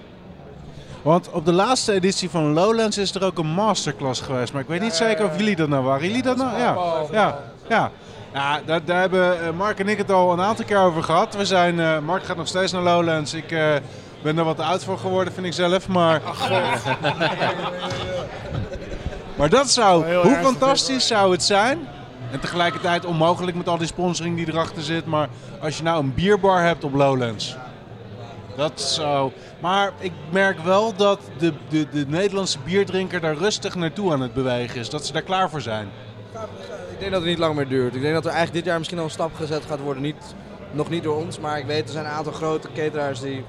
Want op de laatste editie van Lowlands is er ook een masterclass geweest. Maar ik weet niet zeker of jullie dat nou waren. Jullie dat nou? Ja, ja, ja. Ja, daar, daar hebben eh, Mark en ik het al een aantal keer over gehad. We zijn, eh, Mark gaat nog steeds naar Lowlands. Ik eh, ben er wat oud voor geworden, vind ik zelf. Maar, maar dat zou, Heel hoe fantastisch zou het zijn? En tegelijkertijd onmogelijk met al die sponsoring die erachter zit. Maar als je nou een bierbar hebt op Lowlands. Dat zo. Maar ik merk wel dat de, de, de Nederlandse bierdrinker daar rustig naartoe aan het bewegen is. Dat ze daar klaar voor zijn. Ik denk dat het niet lang meer duurt. Ik denk dat er eigenlijk dit jaar misschien al een stap gezet gaat worden. Niet, nog niet door ons, maar ik weet er zijn een aantal grote cateraars die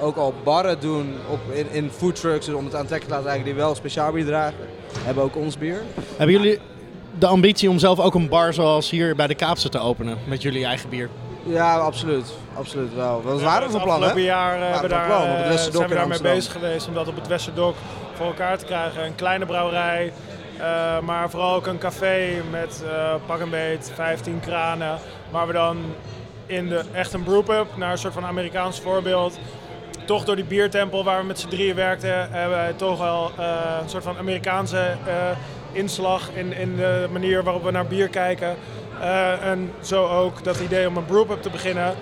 ook al barren doen op, in, in foodtrucks. Dus om het aantrekkelijk te laten lijken die wel speciaal bier dragen. Hebben ook ons bier. Hebben jullie de ambitie om zelf ook een bar zoals hier bij de Kaapse te openen? Met jullie eigen bier? Ja, absoluut. Absoluut wel. Wat waren we van plan, hè? afgelopen jaar eh, hebben we van daar, plan, op het eh, Westerdok zijn we daarmee bezig geweest om dat op het Westerdok voor elkaar te krijgen. Een kleine brouwerij, eh, maar vooral ook een café met eh pak een beet, 15 kranen. Waar we dan in de, echt een brewpub, naar een soort van Amerikaans voorbeeld, toch door die biertempel waar we met z'n drieën werkten, hebben wij toch wel eh, een soort van Amerikaanse eh, inslag in, in de manier waarop we naar bier kijken. Eh, en zo ook dat idee om een brewpub te beginnen.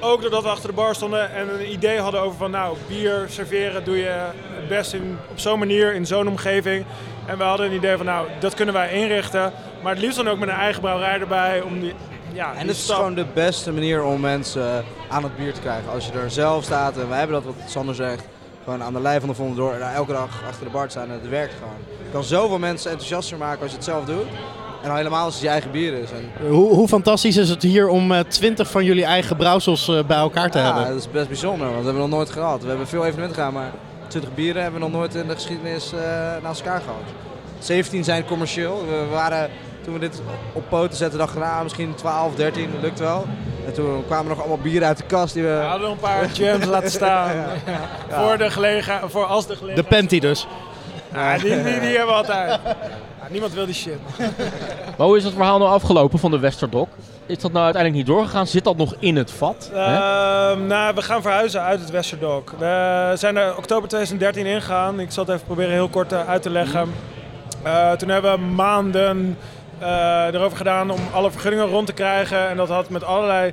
Ook doordat we achter de bar stonden en een idee hadden over van nou, bier serveren doe je het best in, op zo'n manier, in zo'n omgeving. En we hadden een idee van nou, dat kunnen wij inrichten. Maar het liefst dan ook met een eigen brouwerij erbij. Om die, ja, En het is gewoon de beste manier om mensen aan het bier te krijgen. Als je er zelf staat, en wij hebben dat wat Sander zegt, gewoon aan de lijn van de vonden door daar elke dag achter de bar te staan en het werkt gewoon. Je kan zoveel mensen enthousiaster maken als je het zelf doet. En al helemaal als het je eigen bier is. En, Hoe, hoe fantastisch is het hier om eh, twintig van jullie eigen brouwsels eh, bij elkaar te ja, hebben? dat is best bijzonder, want dat hebben we nog nooit gehad. We hebben veel evenementen gedaan, maar 20 bieren hebben we nog nooit in de geschiedenis eh, naast elkaar gehad. 17 zijn commercieel. We waren, toen we dit op poten zetten, dachten we, nou, misschien 12, 13, dat lukt wel. En toen kwamen er nog allemaal bieren uit de kast die we... We hadden een paar jams laten staan. Voor, de gelega, voor als de De gelegenheid. panty dus. Ja, die, die, die hebben we altijd. Ja, niemand wil die shit. Maar hoe is het verhaal nou afgelopen van de Westerdok? Is dat nou uiteindelijk niet doorgegaan? Zit dat nog in het vat? Ehm, nou, we gaan verhuizen uit het Westerdok. We zijn er oktober 2013 ingegaan. Ik zal het even proberen heel kort eh, uit te leggen. Eh, toen hebben we maanden erover gedaan om alle vergunningen rond te krijgen. En dat had met allerlei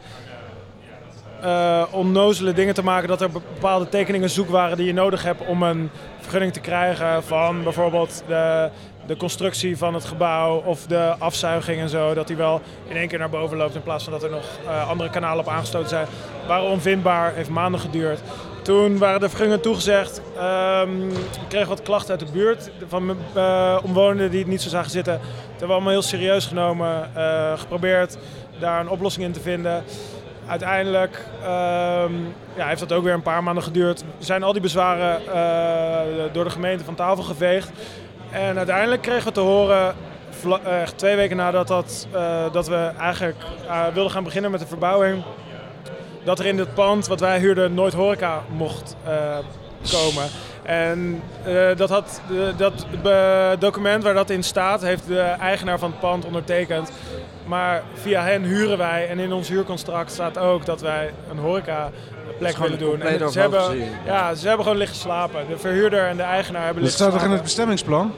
eh, onnozele dingen te maken dat er bepaalde tekeningen zoek waren die je nodig hebt om een vergunning te krijgen van bijvoorbeeld de, de constructie van het gebouw of de afzuiging en zo. Dat die wel in één keer naar boven loopt in plaats van dat er nog eh, andere kanalen op aangesloten zijn. Waren onvindbaar, heeft maanden geduurd. Toen waren de vergunningen toegezegd. Ehm, ik wat klachten uit de buurt van uh, omwonenden die het niet zo zagen zitten. Dat hebben we allemaal heel serieus genomen. eh, geprobeerd daar een oplossing in te vinden. Uiteindelijk ehm, ja, heeft dat ook weer een paar maanden geduurd. Zijn al die bezwaren eh, door de gemeente van tafel geveegd. En uiteindelijk kregen we te horen, twee weken nadat dat, dat we eigenlijk wilden gaan beginnen met de verbouwing, dat er in dit pand wat wij huurden nooit horeca mocht eh, komen. En eh, dat, had, eh, dat document waar dat in staat, heeft de eigenaar van het pand ondertekend. Maar via hen huren wij en in ons huurcontract staat ook dat wij een horeca plek gewoon willen doen. En ze hebben, gezien. ja, ze hebben gewoon liggen slapen. De verhuurder en de eigenaar hebben Dat liggen staat toch in het bestemmingsplan?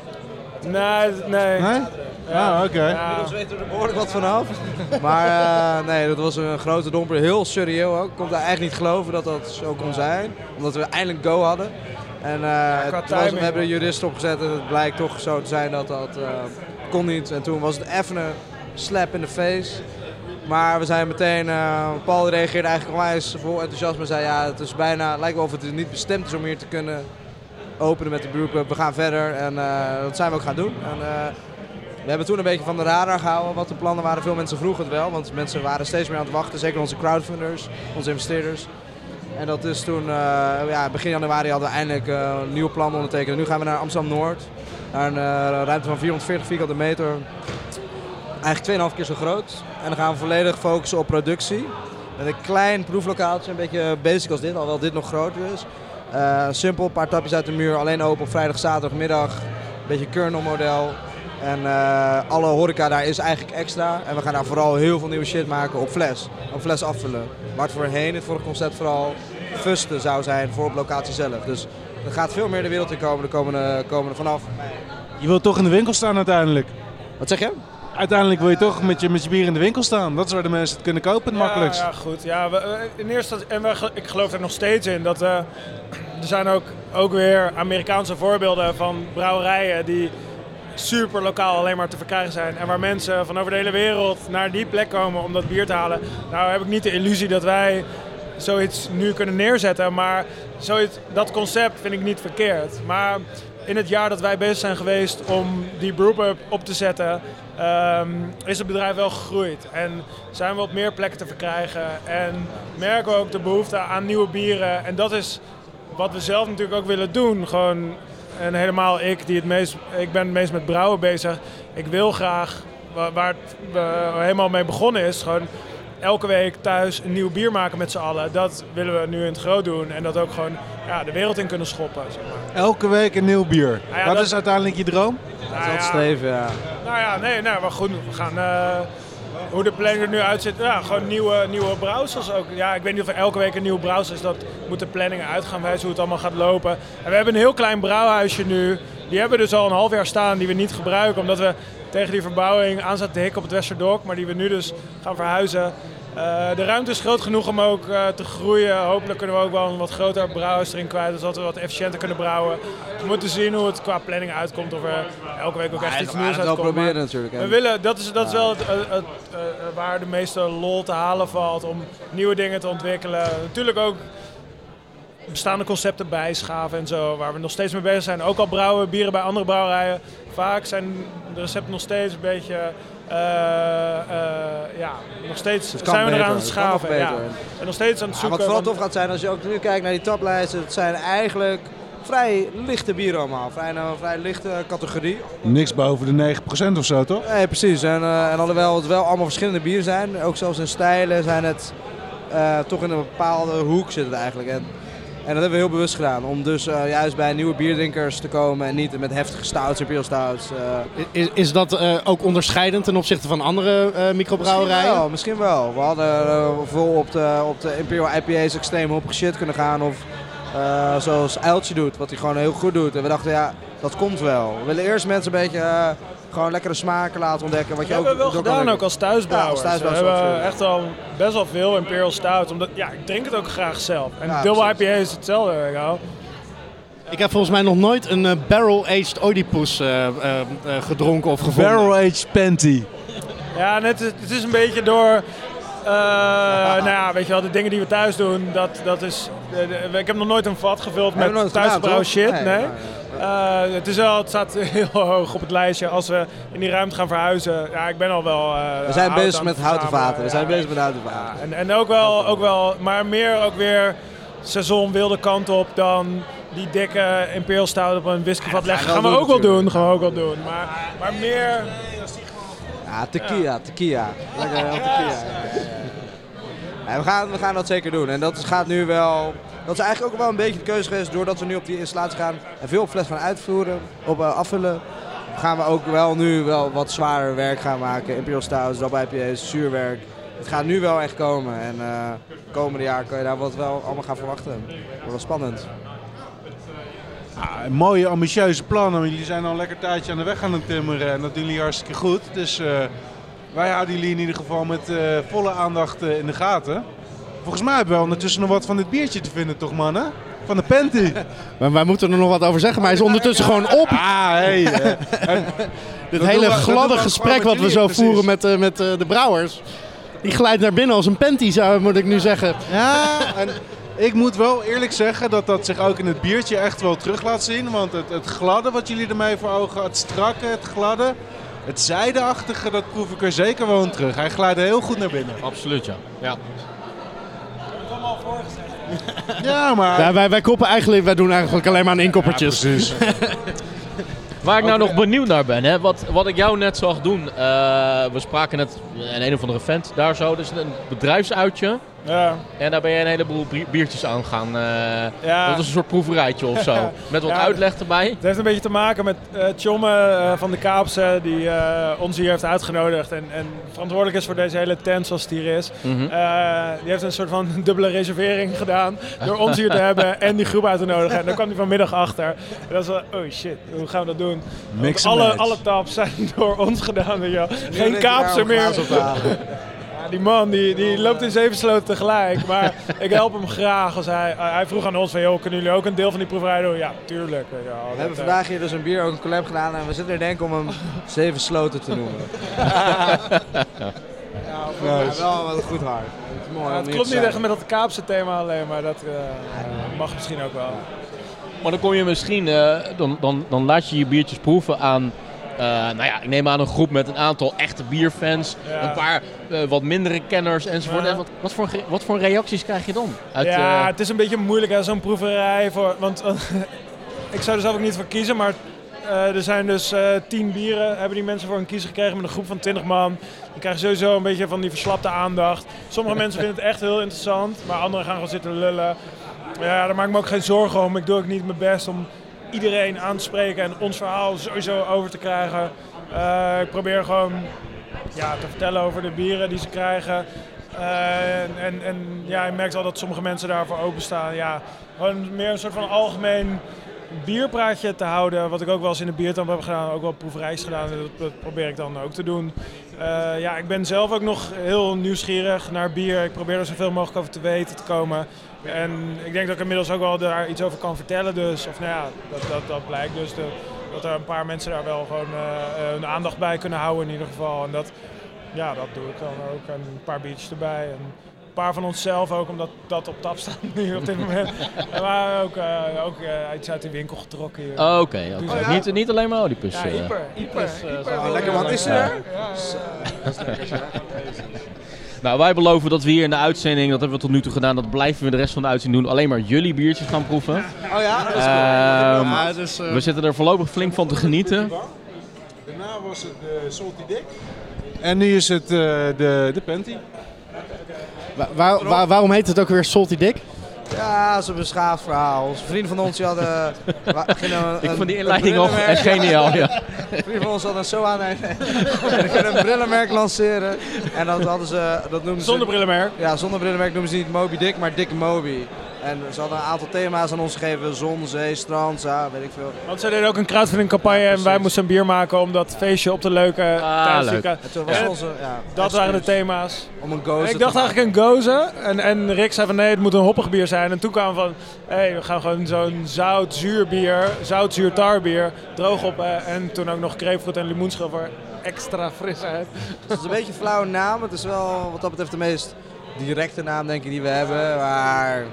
Nee, nee. Nee? Ja. Ah, oké. Ja. Inmiddels weten we er behoorlijk wat vanaf. Maar eh, nee, dat was een grote domper. Heel surreal ook. Ik kon daar eigenlijk niet geloven dat dat zo kon zijn. Omdat we eindelijk go hadden. En eh, was- timing, we hebben de jurist opgezet en het blijkt toch zo te zijn dat dat eh, kon niet. En toen was het even een slap in de face. Maar we zijn meteen, eh, Paul reageerde eigenlijk onwijs vol enthousiasme. Zei ja, het is bijna, lijkt wel of het niet bestemd is om hier te kunnen openen met de beroepen. We gaan verder en eh, dat zijn we ook gaan doen. En, eh, we hebben toen een beetje van de radar gehouden wat de plannen waren. Veel mensen vroegen het wel, want mensen waren steeds meer aan het wachten. Zeker onze crowdfunders, onze investeerders. En dat is toen, eh, ja, begin januari hadden we eindelijk eh, een nieuw plan ondertekend. Nu gaan we naar Amsterdam-Noord. Naar een eh, ruimte van 440 vierkante meter. Eigenlijk 2,5 keer zo groot. En dan gaan we volledig focussen op productie. Met een klein proeflokaaltje, een beetje basic als dit, alhoewel dit nog groter is. Simpel, een paar tapjes uit de muur, alleen open op vrijdag, zaterdagmiddag. Een beetje kernel model. En eh, alle horeca daar is eigenlijk extra. En we gaan daar vooral heel veel nieuwe shit maken op fles. Op fles afvullen. Waar het voorheen het vorige concept vooral fusten zou zijn voor op locatie zelf. Dus er gaat veel meer de wereld in komen de komende, komende vanaf. Je wilt toch in de winkel staan uiteindelijk. Wat zeg je? Uiteindelijk wil je toch met je, met je bier in de winkel staan. Dat is waar de mensen het kunnen kopen het makkelijkst. Ja, goed. Ja, we, in eerste en we, ik geloof er nog steeds in dat eh, er zijn ook, ook weer Amerikaanse voorbeelden van brouwerijen die super lokaal alleen maar te verkrijgen zijn. En waar mensen van over de hele wereld naar die plek komen om dat bier te halen. Nou heb ik niet de illusie dat wij zoiets nu kunnen neerzetten, maar zoiets, dat concept vind ik niet verkeerd. Maar in het jaar dat wij bezig zijn geweest om die brewpub op te zetten, ehm, is het bedrijf wel gegroeid. En zijn we op meer plekken te verkrijgen. En merken we ook de behoefte aan nieuwe bieren. En dat is wat we zelf natuurlijk ook willen doen. Gewoon, en helemaal ik, die het meest, ik ben het meest met brouwen bezig. Ik wil graag, wa- waar het helemaal mee begonnen is, gewoon elke week thuis een nieuw bier maken met z'n allen. Dat willen we nu in het groot doen. En dat ook gewoon ja, de wereld in kunnen schoppen. Zeg maar. Elke week een nieuw bier. Ah ja, Wat dat- is uiteindelijk je droom? Dat is het streven, ja. Nou ja, nee, nou, maar goed, we gaan. eh, hoe de planning er nu uitziet, ja, gewoon nieuwe, nieuwe browsers ook. Ja, ik weet niet of er elke week een nieuwe browser is, dat moet de planning uit gaan wijzen hoe het allemaal gaat lopen. En we hebben een heel klein brouwhuisje nu. Die hebben we dus al een half jaar staan, die we niet gebruiken, omdat we tegen die verbouwing aan zaten te hikken op het Westerdok, maar die we nu dus gaan verhuizen. Eh, de ruimte is groot genoeg om ook eh, te groeien. Hopelijk kunnen we ook wel een wat groter brouwhuis erin kwijt, zodat we wat efficiënter kunnen brouwen. We moeten zien hoe het qua planning uitkomt, of er elke week ook echt iets we nieuws uitkomt. Maar- proberen natuurlijk. we En willen, dat is, dat is wel het, het- het, eh, waar de meeste lol te halen valt om nieuwe dingen te ontwikkelen. Natuurlijk ook bestaande concepten bijschaven en zo, waar we nog steeds mee bezig zijn. Ook al brouwen we bieren bij andere brouwerijen. Vaak zijn de recepten nog steeds een beetje, ja, nog steeds zijn we beter, eraan het schaven. Ja. beter. En nog steeds aan het Ja, zoeken. wat vooral van- tof gaat zijn als je ook nu kijkt naar die taplijsten. Het zijn eigenlijk vrij lichte bieren allemaal. Vrij, nou, vrij lichte categorie. Niks boven de 9% of zo, toch? Nee, precies. En, eh, en alhoewel het wel allemaal verschillende bieren zijn, ook zelfs in stijlen zijn het eh, toch in een bepaalde hoek zit het eigenlijk. En, en dat hebben we heel bewust gedaan. Om dus eh, juist bij nieuwe bierdrinkers te komen en niet met heftige stouts, imperial stouts. eh, Is, is dat eh, ook onderscheidend ten opzichte van andere microbrouwerijen? Misschien wel, misschien wel. We hadden vol op de, op de Imperial IPA's extreem shit kunnen gaan. Of zoals Uiltje doet, wat hij gewoon heel goed doet. En we dachten, ja, dat komt wel. We willen eerst mensen een beetje gewoon lekkere smaken laten ontdekken. Wat je Dat ook hebben we wel gedaan ook als thuisbrouwers. Ja, als thuisbrouwers we hebben echt al best wel veel Imperial Stout. Omdat, ja, ik drink het ook graag zelf. En Ja, Double precies. IPA is hetzelfde. weet je wel. Ik heb volgens mij nog nooit een eh, barrel-aged Oedipus eh, eh, gedronken of gevonden. Barrel-aged Panty. Ja, net, het het is een beetje door... eh, nou ja, weet je wel, de dingen die we thuis doen, dat, dat is... ik heb nog nooit een vat gevuld met toch? shit, Nee, nee. nee, Eh, het, is wel, het staat heel hoog op het lijstje als we in die ruimte gaan verhuizen. Ja, ik ben al wel... eh, We zijn bezig met houten vaten. We zijn bezig met houten vaten. ja, en, en ook, wel, ook wel, maar meer ook weer seizoen wilde kant op dan die dikke Imperial Stout op een whiskyvat leggen. gaan Gaan we ook wel doen, gaan we ook wel doen. Maar, maar meer... Ja, tequila, tequila. Lekker tequila. Ja, we, gaan, we gaan dat zeker doen. En dat gaat nu wel... Dat is eigenlijk ook wel een beetje de keuze geweest doordat we nu op die installatie gaan en veel fles gaan uitvoeren, op eh, afvullen. Gaan we ook wel nu wel wat zwaarder werk gaan maken. Imperial Stouts, Double IPA's, zuurwerk. Het gaat nu wel echt komen. En eh komende jaar kun je daar wat wel allemaal gaan verwachten. Dat wordt wel spannend. Ah, mooie, ambitieuze plannen. Jullie zijn al een lekker tijdje aan de weg aan het timmeren en dat doen jullie hartstikke goed. Dus eh, wij houden jullie in ieder geval met volle aandacht in de gaten. Volgens mij hebben we ondertussen nog wat van dit biertje te vinden, toch mannen? Van de Panty. Maar wij moeten er nog wat over zeggen, maar hij is ondertussen gewoon op. Ah, hey. eh, en Dit Dat hele gladde we gesprek wat we zo precies. voeren met, eh, met eh, de brouwers. Die glijdt naar binnen als een panty, zou, moet ik nu zeggen. Ja, en ik moet wel eerlijk zeggen dat dat zich ook in het biertje echt wel terug laat zien. Want het, het gladde wat jullie ermee voor ogen, het strakke, het gladde, het zijdeachtige, dat proef ik er zeker wel in terug. Hij glijdt heel goed naar binnen. Absoluut, ja. ja. Ja, maar... Ja, wij, wij koppen eigenlijk, wij doen eigenlijk alleen maar aan inkoppertjes. precies. Waar ik nou nog benieuwd naar ben, hè, wat, wat ik jou net zag doen. eh, we spraken net een een of andere vent daar zo. Dus een bedrijfsuitje. Ja, En daar ben je een heleboel bier- biertjes aan gaan. eh, ja. Dat is een soort proeverijtje of zo. Met wat Ja. uitleg erbij. Het heeft een beetje te maken met eh Tjomme eh, van de Kaapse, die eh, ons hier heeft uitgenodigd en, en verantwoordelijk is voor deze hele tent zoals het hier is. Mhm. Eh, die heeft een soort van dubbele reservering gedaan door ons hier te hebben en die groep uit te nodigen. En daar kwam hij vanmiddag achter. En dat was wel, oh shit, hoe gaan we dat doen? Mix alle, match. alle taps zijn door ons gedaan, weet je Geen Kaapse nou meer. Ja, die man die, die loopt in zeven sloten tegelijk. Maar ik help hem graag. Als hij, hij vroeg aan ons van, joh, kunnen jullie ook een deel van die proeverij doen? Ja, tuurlijk. weet je wel. We Dat, hebben eh, vandaag hier dus een bier, ook een collab gedaan en we zitten er denk ik om hem zeven sloten te noemen. ja, Nice. wel wat goed hard. Het is mooi Ja, het klopt niet echt met dat Kaapse thema alleen, maar dat eh, mag misschien ook wel. Maar dan kom je misschien, eh, dan, dan, dan laat je je biertjes proeven aan, eh, nou ja, ik neem aan een groep met een aantal echte bierfans, Ja. een paar eh, wat mindere kenners enzovoort. Ja. En wat, wat, voor, wat voor reacties krijg je dan? Uit, ja, eh, het is een beetje moeilijk hè, zo'n proeverij. Voor, want ik zou er zelf ook niet voor kiezen, maar er zijn dus tien bieren, hebben die mensen voor een kiezer gekregen met een groep van 20 man. Die krijgen sowieso een beetje van die verslapte aandacht. Sommige mensen vinden het echt heel interessant, maar anderen gaan gewoon zitten lullen. Ja, daar maak ik me ook geen zorgen om. Ik doe ook niet mijn best om iedereen aan te spreken en ons verhaal sowieso over te krijgen. Eh, ik probeer gewoon ja, te vertellen over de bieren die ze krijgen. Eh, en, en, ja, je merkt al dat sommige mensen daarvoor openstaan. Ja, gewoon meer een soort van algemeen bierpraatje te houden. Wat ik ook wel eens in de biertamp heb gedaan. Ook wel proeverijs gedaan. Dat probeer ik dan ook te doen. Eh, ja, ik ben zelf ook nog heel nieuwsgierig naar bier. Ik probeer er zoveel mogelijk over te weten te komen. En ik denk dat ik inmiddels ook wel daar iets over kan vertellen. Dus, of nou ja, dat, dat, dat blijkt dus. De, dat er een paar mensen daar wel gewoon eh, hun aandacht bij kunnen houden in ieder geval. En dat, ja, dat doe ik dan ook. En een paar biertjes erbij. En een paar van onszelf ook, omdat dat op tap staat nu op dit moment. maar ook, eh, ook eh, iets uit de winkel getrokken hier. Oh, Oké, oké. Oh, ja? niet, niet alleen maar Oedipus. ja, hyper. Oh, lekker, wat is er? Ja, ja. Nou, wij beloven dat we hier in de uitzending, dat hebben we tot nu toe gedaan, dat blijven we de rest van de uitzending doen, alleen maar jullie biertjes gaan proeven. Oh ja, dat is Ehm, Ja, dus, eh, we zitten er voorlopig flink van te genieten. Daarna was het de Salty Dick. En nu is het eh, de, de Panty. wa- waar- waar- waarom heet het ook weer Salty Dick? Ja, dat is een beschaafd verhaal. Een vriend van ons die had, eh, wa- ging een, Ik vond die inleiding echt geniaal. Ja. Een vriend van ons had een zo aan nee, nee. Een brillenmerk lanceren. En dat hadden ze, dat noemden ze... Zonder brillenmerk. Ja, zonder brillenmerk noemen ze niet Moby Dick, maar Dick Moby. En ze hadden een aantal thema's aan ons gegeven. Zon, zee, strand, ja, weet ik veel. Want zij deden ook een crowdfunding campagne en wij moesten een bier maken om dat feestje op te leuken. Ah, tijdens leuk. die- En toen was Ja, onze, ja, Dat waren de thema's. Om een En gozer ik dacht te maken. eigenlijk een goze. En, en Rick zei van nee, het moet een hoppig bier zijn. En toen kwamen we van, hé, hey, we gaan gewoon zo'n zout-zuur bier, zout-zuur tarbier, droog op. en toen ook nog grapefruit en limoenschil voor extra frisheid. Het is een beetje een flauwe naam. Het is wel wat dat betreft de meest directe naam denk ik die we hebben. Maar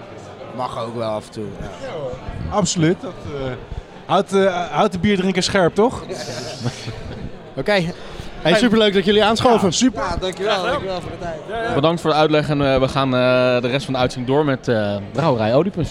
mag ook wel af en toe. Ja. Absoluut. Dat, eh, houdt, eh, houdt de bierdrinker scherp, toch? Oké. Hey, superleuk dat jullie aanschoven. super. Ja, dankjewel. Dankjewel voor de tijd. Bedankt voor de uitleg en eh, we gaan eh, de rest van de uitzending door met eh Brouwerij Oedipus.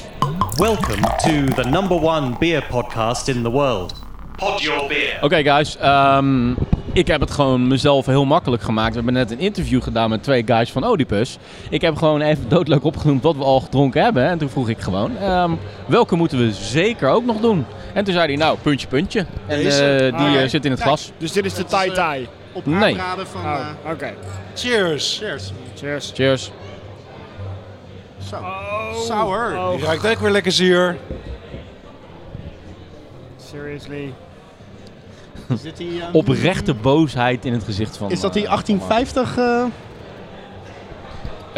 Welcome to the number one beer podcast in the world. Pod Your Beer. Oké guys, ehm, ik heb het gewoon mezelf heel makkelijk gemaakt. We hebben net een interview gedaan met twee guys van Oedipus. Ik heb gewoon even doodleuk opgenoemd wat we al gedronken hebben. En toen vroeg ik gewoon, ehm, welke moeten we zeker ook nog doen? En toen zei hij, nou, puntje, puntje. En eh, die Ah, eh, zit in het glas. Dus dit is de Tai Tai. Op Nee. aanraden van... Oh, eh, oké. Cheers. cheers. Cheers. Cheers. Zo. Oh, Sour. Oh, Die ruikt ook weer lekker zuur. seriously. Die, eh, Oprechte boosheid in het gezicht van... is dat die eh, 1850? eh,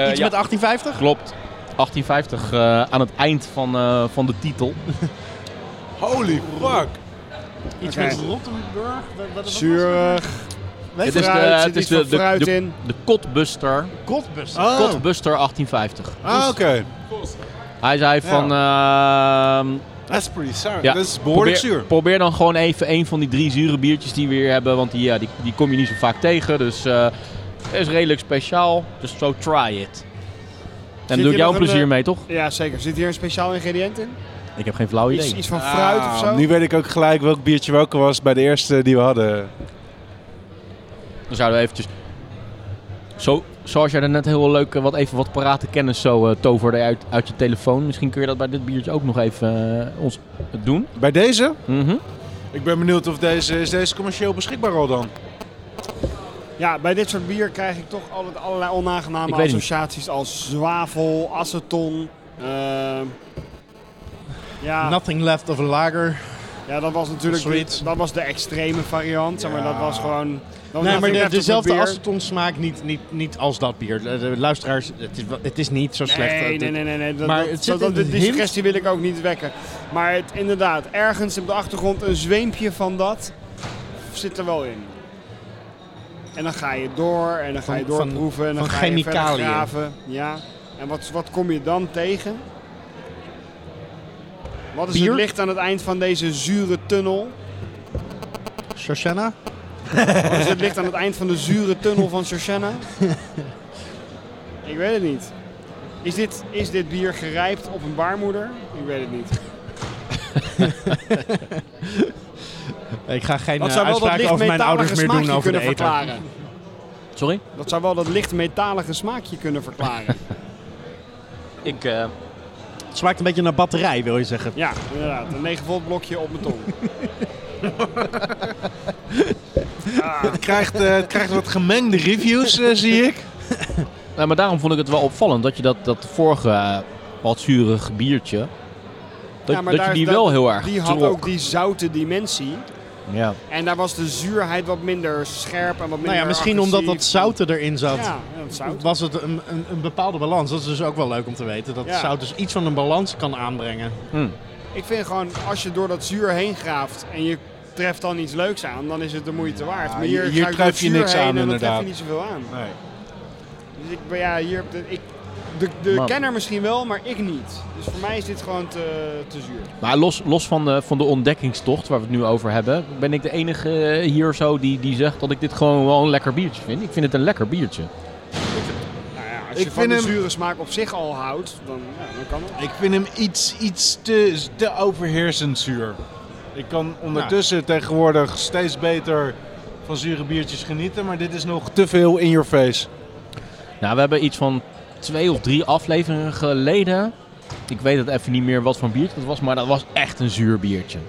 eh, iets ja, met 1850? Klopt. 1850 eh, aan het eind van, eh, van de titel. Holy fuck. Iets met Rottenburg? Zuurig. Weet Het je is de, Fruit, het zit is de, de, de, in. de Kotbuster. Kotbuster. Oh. Kotbuster 1850. Ah, oké. Hij zei van... ehm, That's pretty sour. ja, Dat is behoorlijk probeer, zuur. probeer dan gewoon even een van die drie zure biertjes die we hier hebben. Want die, ja, die, die kom je niet zo vaak tegen. Dus eh is redelijk speciaal. Dus so try it. En doe ik jou plezier een, mee, toch? Ja, zeker. Zit hier een speciaal ingrediënt in? Ik heb geen flauw idee. Iets, iets van fruit of Ah, zo? Nu weet ik ook gelijk welk biertje welke was bij de eerste die we hadden. Dan zouden we eventjes... Zo, zoals jij er net heel leuk eh, wat, even wat parate kennis zo eh, toverde uit, uit je telefoon. Misschien kun je dat bij dit biertje ook nog even eh, ons doen. Bij deze? Mhm. Ik ben benieuwd of deze... Is deze commercieel beschikbaar al dan? Ja, bij dit soort bier krijg ik toch altijd allerlei onaangename niet. associaties als zwavel, aceton. ehm, ja, Nothing left of a lager. ja, dat was natuurlijk de, dat was de extreme variant. Zeg maar, dat was gewoon... was Nee, maar de, dezelfde aceton smaak niet, niet, niet als dat bier. De, de luisteraars, het is, het is niet zo slecht. Nee, Het- nee, nee, nee. nee. Dat, Maar dat- dat- de die suggestie wil ik ook niet wekken. Maar het, inderdaad, ergens op de achtergrond een zweempje van dat zit er wel in. En dan ga je door en dan ga je doorproeven en dan van ga je chemicaliën. graven. Ja. En wat, wat kom je dan tegen? Wat is Bier? het licht aan het eind van deze zure tunnel? Shoshana? Is het licht aan het eind van de zure tunnel van Shoshana? Ik weet het niet. Is dit, is dit bier gerijpt op een baarmoeder? Ik weet het niet. Ik ga geen Dat eh, zou wel dat uitspraken licht over mijn ouders metalige meer doen smaakje over de kunnen eten. verklaren. Sorry? Dat zou wel dat licht metalige smaakje kunnen verklaren. Ik, eh, Het smaakt een beetje naar batterij, wil je zeggen. ja, inderdaad. Een 9 volt blokje op mijn tong. Het krijgt, eh, het krijgt wat gemengde reviews, eh, zie ik. nou, maar daarom vond ik het wel opvallend dat je dat, dat vorige eh, wat zurige biertje... Dat, Ja, dat je die dat- wel heel erg Die had ook die zoute dimensie. Ja. En daar was de zuurheid wat minder scherp en wat minder Nou ja, misschien omdat dat zouten erin zat. Ja, dat zout. Was het een, een, een bepaalde balans? Dat is dus ook wel leuk om te weten. Dat Ja. zout dus iets van een balans kan aanbrengen. Hm. Ik vind gewoon, als je door dat zuur heen graaft en je treft dan iets leuks aan, dan is het de moeite waard. Ja, maar hier- hier, hier tref je niks aan, en dan tref inderdaad. je niet zoveel aan. Nee. Dus ik, ben- ja, hier, de, ik, de, de kenner misschien wel, maar ik niet. Dus voor mij is dit gewoon te, te zuur. Maar los, los van, de, van de ontdekkingstocht waar we het nu over hebben, ben ik de enige hier zo die, die zegt dat ik dit gewoon wel een lekker biertje vind. Ik vind het een lekker biertje. Nou ja, als Ik je van de hem- zure smaak op zich al houdt, dan, ja, dan kan het. Ik vind hem iets, iets te, te overheersend zuur. Ik kan ondertussen tegenwoordig steeds beter van zure biertjes genieten, maar dit is nog te veel in your face. Nou, we hebben iets van twee of drie afleveringen geleden. Ik weet het even niet meer wat voor biertje dat was, maar dat was echt een zuur biertje.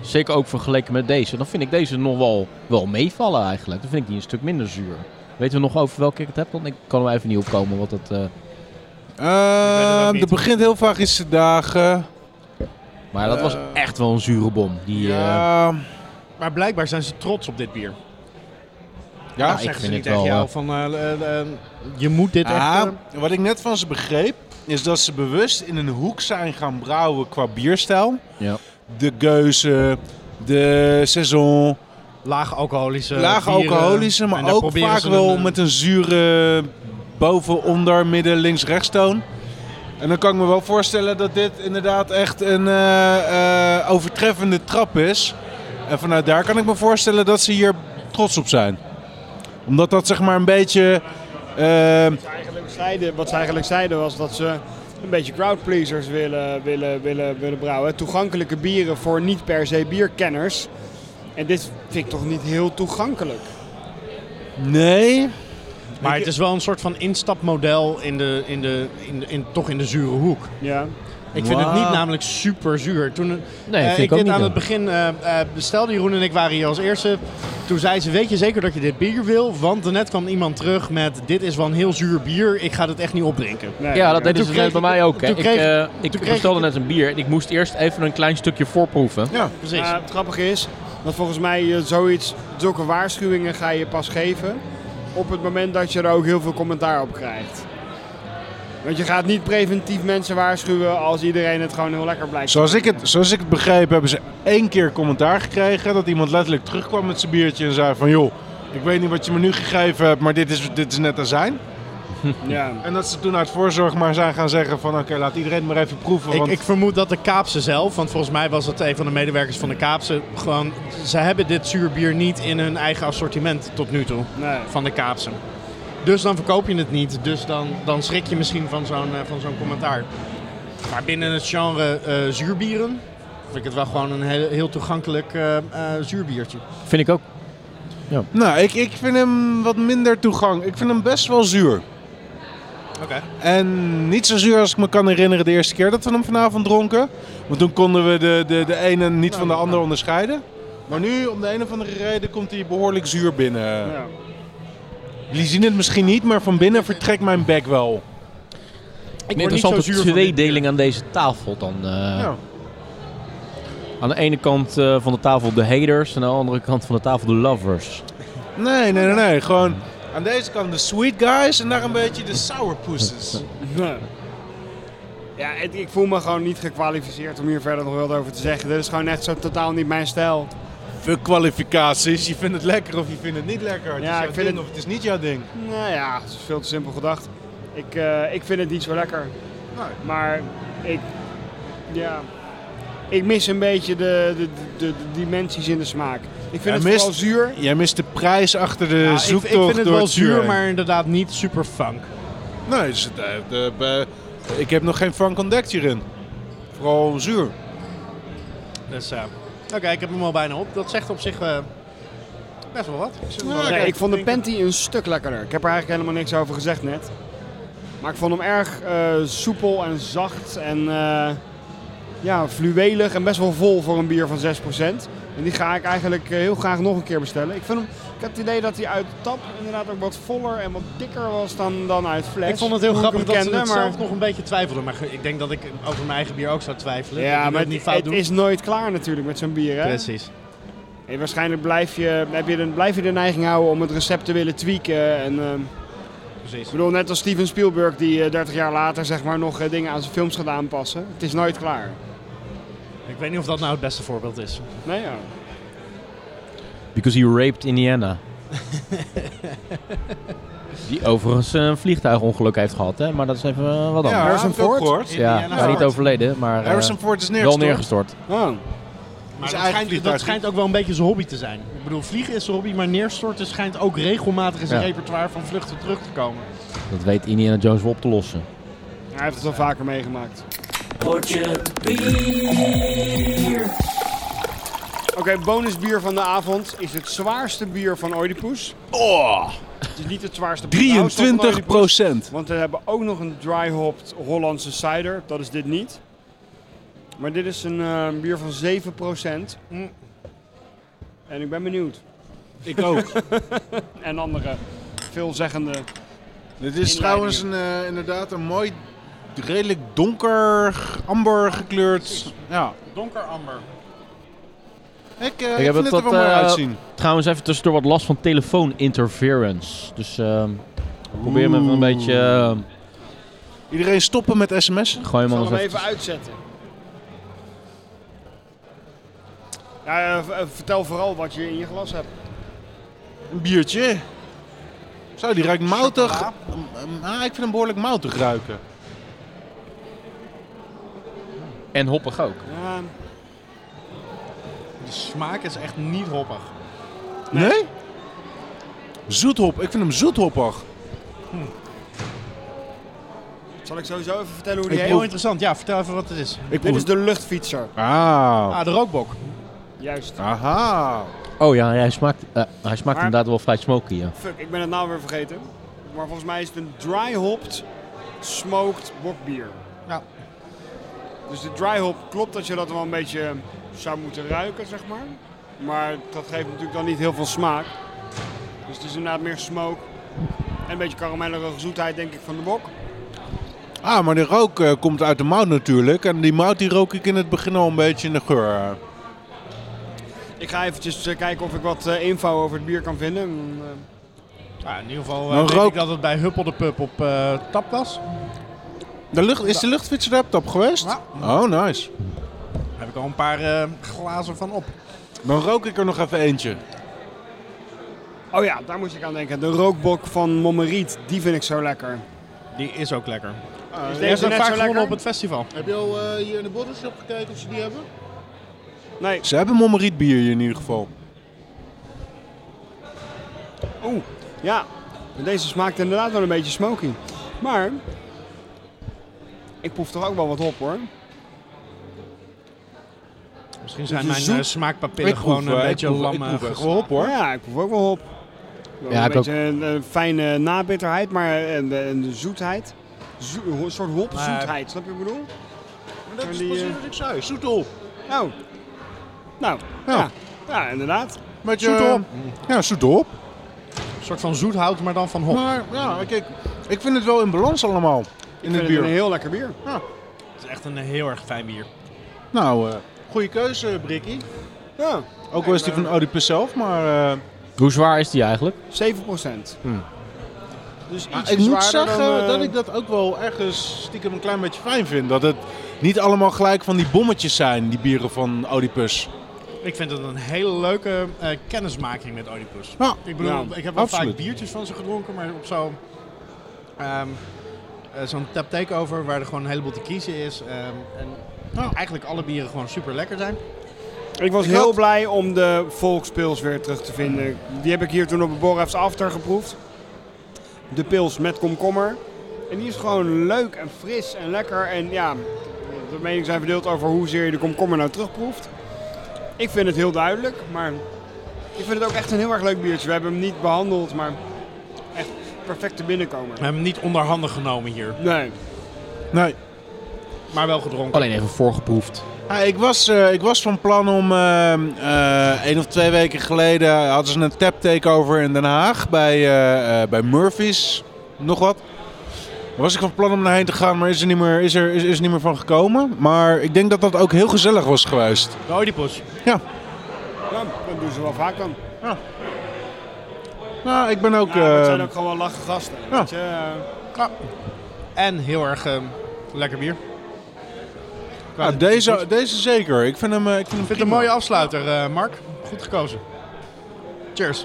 Zeker ook vergeleken met deze. Dan vind ik deze nog wel, wel meevallen eigenlijk. Dan vind ik die een stuk minder zuur. Weten we nog over welke ik het heb? Want ik kan er even niet opkomen wat het... niet. er begint heel vaak te dagen. Maar dat was Eh, echt wel een zure bom. Die, eh, ja, Maar blijkbaar zijn ze trots op dit bier. ja. ik zeggen vind ze niet het tegen wel, jou eh, van je moet dit echt... Ah, eh, wat ik net van ze begreep, is dat ze bewust in een hoek zijn gaan brouwen qua bierstijl. ja. De Geuze, de Saison, laag alcoholische laag alcoholische, maar ook vaak wel een, met een zure boven, onder, midden, links, rechts toon. En dan kan ik me wel voorstellen dat dit inderdaad echt een eh, eh, overtreffende trap is. En vanuit daar kan ik me voorstellen dat ze hier trots op zijn. Omdat dat zeg maar een beetje... eh, Wat ze eigenlijk zeiden, wat ze eigenlijk zeiden was dat ze een beetje crowdpleasers willen, willen, willen, willen brouwen. Toegankelijke bieren voor niet per se bierkenners. En dit vind ik toch niet heel toegankelijk. nee, Maar het is wel een soort van instapmodel in de, in de, in de, in, toch in de zure hoek. Ja. Ik vind het niet namelijk super zuur. Toen Nee, eh, vind ik ik ook dit niet. aan het begin eh, eh, bestelde, Jeroen en ik waren hier als eerste. Toen zei ze, weet je zeker dat je dit bier wil? Want daarnet kwam iemand terug met, dit is wel een heel zuur bier. Ik ga het echt niet opdrinken. Nee, Ja, dat deden ze net bij mij ook. Toen Ik, kreeg- eh, ik toen bestelde ik- net een bier en ik moest eerst even een klein stukje voorproeven. ja. Precies. Het grappige is dat volgens mij zoiets, zulke waarschuwingen ga je pas geven op het moment dat je er ook heel veel commentaar op krijgt. Want je gaat niet preventief mensen waarschuwen als iedereen het gewoon heel lekker blijkt. Zoals ik, het, zoals ik het begreep hebben ze één keer commentaar gekregen. Dat iemand letterlijk terugkwam met zijn biertje en zei van... joh, ik weet niet wat je me nu gegeven hebt, maar dit is, dit is net azijn. Ja. En dat ze toen uit voorzorg maar zijn gaan zeggen van... oké, laat iedereen maar even proeven. Ik, Want ik vermoed dat de Kaapse zelf, want volgens mij was het een van de medewerkers van de Kaapse, gewoon, ze hebben dit zuurbier niet in hun eigen assortiment tot nu toe, Nee. van de Kaapse. Dus dan verkoop je het niet, dus dan, dan schrik je misschien van zo'n eh, van zo'n commentaar. Maar binnen het genre eh, zuurbieren vind ik het wel gewoon een heel, heel toegankelijk eh, zuurbiertje. Vind ik ook. Nou, ik, ik vind hem wat minder toegang. Ik vind hem best wel zuur. Oké. En niet zo zuur als ik me kan herinneren de eerste keer dat we hem vanavond dronken. Want toen konden we de, de, de ene niet van de andere onderscheiden. Maar nu, om de een of andere reden, komt hij behoorlijk zuur binnen. Ja. Jullie zien het misschien niet, maar van binnen vertrekt mijn bek wel. Een word niet zo interessante zuur van dit tweedeling aan deze tafel dan. eh. Ja. Aan de ene kant eh, van de tafel de haters en aan de andere kant van de tafel de lovers. Nee, nee, nee, nee. Gewoon aan deze kant de sweet guys en daar een beetje de sourpusses. Nee. Ja, het- ik voel me gewoon niet gekwalificeerd om hier verder nog wat over te zeggen. Dit is gewoon echt zo totaal niet mijn stijl. Fuck kwalificaties. Je vindt het lekker of je vindt het niet lekker. Het Ja, is ik vind het- of het is niet jouw ding. Nou ja, het is veel te simpel gedacht. Ik, eh, ik vind het niet zo lekker. Nee. Maar ik, ja, ik mis een beetje de, de, de, de dimensies in de smaak. Ik vind Jij het mist- vooral zuur. Jij mist de prijs achter de Ja, ik, zoektocht ik vind het door wel het zuur, maar inderdaad niet super funk. Nee, dus het, eh, de, de- ik heb nog geen funk ontdekt hierin. Vooral zuur. Dus, eh, Oké, ik heb hem al bijna op. Dat zegt op zich eh, best wel wat. Ik wel Nee, ik vond de panty een stuk lekkerder. Ik heb er eigenlijk helemaal niks over gezegd net. Maar ik vond hem erg eh, soepel en zacht en eh, ja, fluwelig en best wel vol voor een bier van 6%. En die ga ik eigenlijk eh, heel graag nog een keer bestellen. Ik, vind hem, ik heb het idee dat hij uit tap inderdaad ook wat voller en wat dikker was dan, dan uit fles. Ik vond het heel grappig dat ze kende, het maar... zelf nog een beetje twijfelden. Maar ik denk dat ik over mijn eigen bier ook zou twijfelen. Ja, maar het, niet fout het is nooit klaar natuurlijk met zo'n bier. Hè? Precies. En waarschijnlijk blijf je, heb je de, blijf je de neiging houden om het recept te willen tweaken. En, ehm, Precies. Ik bedoel, net als Steven Spielberg die eh, 30 jaar later zeg maar, nog eh, dingen aan zijn films gaat aanpassen. Het is nooit klaar. Ik weet niet of dat nou het beste voorbeeld is. Nee, ja. Because he raped Indiana. Die overigens een vliegtuigongeluk heeft gehad, hè? maar dat is even eh, wat anders. Ja, Harrison Ford? gehoord. Ja, niet Ford. overleden, maar eh, Harrison Ford is wel neergestort. neergestort. Oh. Maar dat schijnt, vliegtuig dat schijnt ook wel een beetje zijn hobby te zijn. Ik bedoel, vliegen is zijn hobby, maar neerstorten schijnt ook regelmatig in zijn Ja. repertoire van vluchten terug te komen. Dat weet Indiana Jones wel op te lossen. Hij heeft het al vaker meegemaakt. Oké, bonusbier van de avond is het zwaarste bier van Oedipus. Oh, Het is niet het zwaarste brouwsel van 23 Oedipus, procent. Want we hebben ook nog een dry-hopped Hollandse cider. Dat is dit niet. Maar dit is een eh, bier van 7%. Mm. En ik ben benieuwd. Ik ook. En andere veelzeggende. Dit is trouwens een, eh, inderdaad een mooi redelijk donker, amber gekleurd. Ja. Donker amber. Ik, eh, heb ik vind het het er wel mooi eh, uitzien. Trouwens, even tussendoor wat last van telefoon-interference. Dus ehm probeer me even een beetje... eh, Iedereen stoppen met sms'en? gooi Ik hem zal hem even... uitzetten. Ja, vertel vooral wat je in je glas hebt. Een biertje. Zo, die ruikt moutig. Ah, ik vind hem behoorlijk moutig ruiken. En hoppig ook. Ja, De smaak is echt niet hoppig. Nee? Zoethop. Ik vind hem zoethoppig. zal ik sowieso even vertellen hoe die Heel heet? interessant. Ja, vertel even wat het is. Ik Dit is de luchtfietser. Ah. Ah, de rookbok. Juist. Aha. Oh ja, hij smaakt, eh, hij smaakt Maar- inderdaad wel vrij smoky, ja. Fuck, ik ben het nou weer vergeten. Maar volgens mij is het een dry hopped smoked bokbier. Ja. Dus de dry hop klopt dat je dat wel een beetje zou moeten ruiken, zeg maar. Maar dat geeft natuurlijk dan niet heel veel smaak. Dus het is inderdaad meer smoke. En een beetje karamellerige zoetheid, denk ik, van de bok. Ah, maar de rook eh, komt uit de mout natuurlijk. En die mout die rook ik in het begin al een beetje in de geur. Ik ga eventjes eh, kijken of ik wat eh, info over het bier kan vinden. Ja, in ieder geval uh, weet rook- ik dat het bij Huppel de Pub op eh, tap was. De lucht, is de luchtfiets laptop geweest? Ja. Oh, nice. Daar heb ik al een paar eh, glazen van op. Dan rook ik er nog even eentje. Oh ja, daar moest ik aan denken. De rookbok van Mommeriet, die vind ik zo lekker. Die is ook lekker. Is Die deze vaak zo gewonnen op lekker? het festival. Heb je al eh, hier in de bottlenshop gekeken of ze die hebben? Nee. Ze hebben mommeriet bier hier in ieder geval. Oeh, ja. Deze smaakt inderdaad wel een beetje smoky. Maar, ik proef toch ook wel wat hop hoor. Misschien zijn mijn zoet. eh, smaakpapillen Ik gewoon proef, een eh, beetje proef- lam ik eh, proef hop hoor. Ja, ik proef ook wel hop. Wel Ja, een ik beetje een, een fijne nabitterheid, maar een, een, zoetheid. Zo- een soort hopzoetheid, snap je wat ik bedoel? Dat is Die, precies eh, wat ik zei. Zoete hop. Oh. Nou, Ja. ja. Ja, inderdaad. Hop. Ja, zoete hop. Een soort van zoethout, maar dan van hop. Maar ja, kijk, ik vind het wel in balans allemaal. In Ik het vind het bier. een heel lekker bier. Het is echt een heel erg fijn bier. Nou, eh goede keuze, Brikkie. Ja, Ook wel is die van Oedipus zelf, maar... eh, Hoe zwaar is die eigenlijk? 7 procent. Hmm. Dus Maar iets ik moet zwaarder zeggen dan, eh, dat ik dat ook wel ergens stiekem een klein beetje fijn vind. Dat het niet allemaal gelijk van die bommetjes zijn, die bieren van Oedipus. Ik vind het een hele leuke eh, kennismaking met Oedipus. Ja, Ik bedoel, Ja, ik heb wel absoluut. vaak biertjes van ze gedronken, maar op zo'n ehm, eh, zo'n tap takeover waar er gewoon een heleboel te kiezen is. ehm, en Ja. eigenlijk alle bieren gewoon super lekker zijn. Ik was Ik heel had- blij om de volkspils weer terug te vinden. Die heb ik hier toen op de Borefs After geproefd. De pils met komkommer. En die is gewoon leuk en fris en lekker. En ja, de meningen zijn verdeeld over hoezeer je de komkommer nou terugproeft. Ik vind het heel duidelijk, maar ik vind het ook echt een heel erg leuk biertje. We hebben hem niet behandeld, maar echt perfecte binnenkomer. We hebben hem niet onder handen genomen hier, Nee. Nee. maar wel gedronken. Alleen even voorgeproefd. Ja, ik, was, eh, ik was van plan om eh, eh, één of twee weken geleden hadden ze een tap takeover in Den Haag bij, eh, eh, bij Murphy's. Nog wat. Daar was ik van plan om naar heen te gaan, maar is er, niet meer, is, er, is, is er niet meer van gekomen. Maar ik denk dat dat ook heel gezellig was geweest. De Oedipus. Ja, dat doen ze wel vaak dan. Nou, ik ben ook... Ja, het eh, zijn ook gewoon wel lachen gasten. ja. Weet je, eh, En heel erg ehm, lekker bier. ja, deze, deze zeker. Ik vind hem, eh, ik vind hem Ik vind het een mooie afsluiter, eh, Mark. Goed gekozen. Cheers.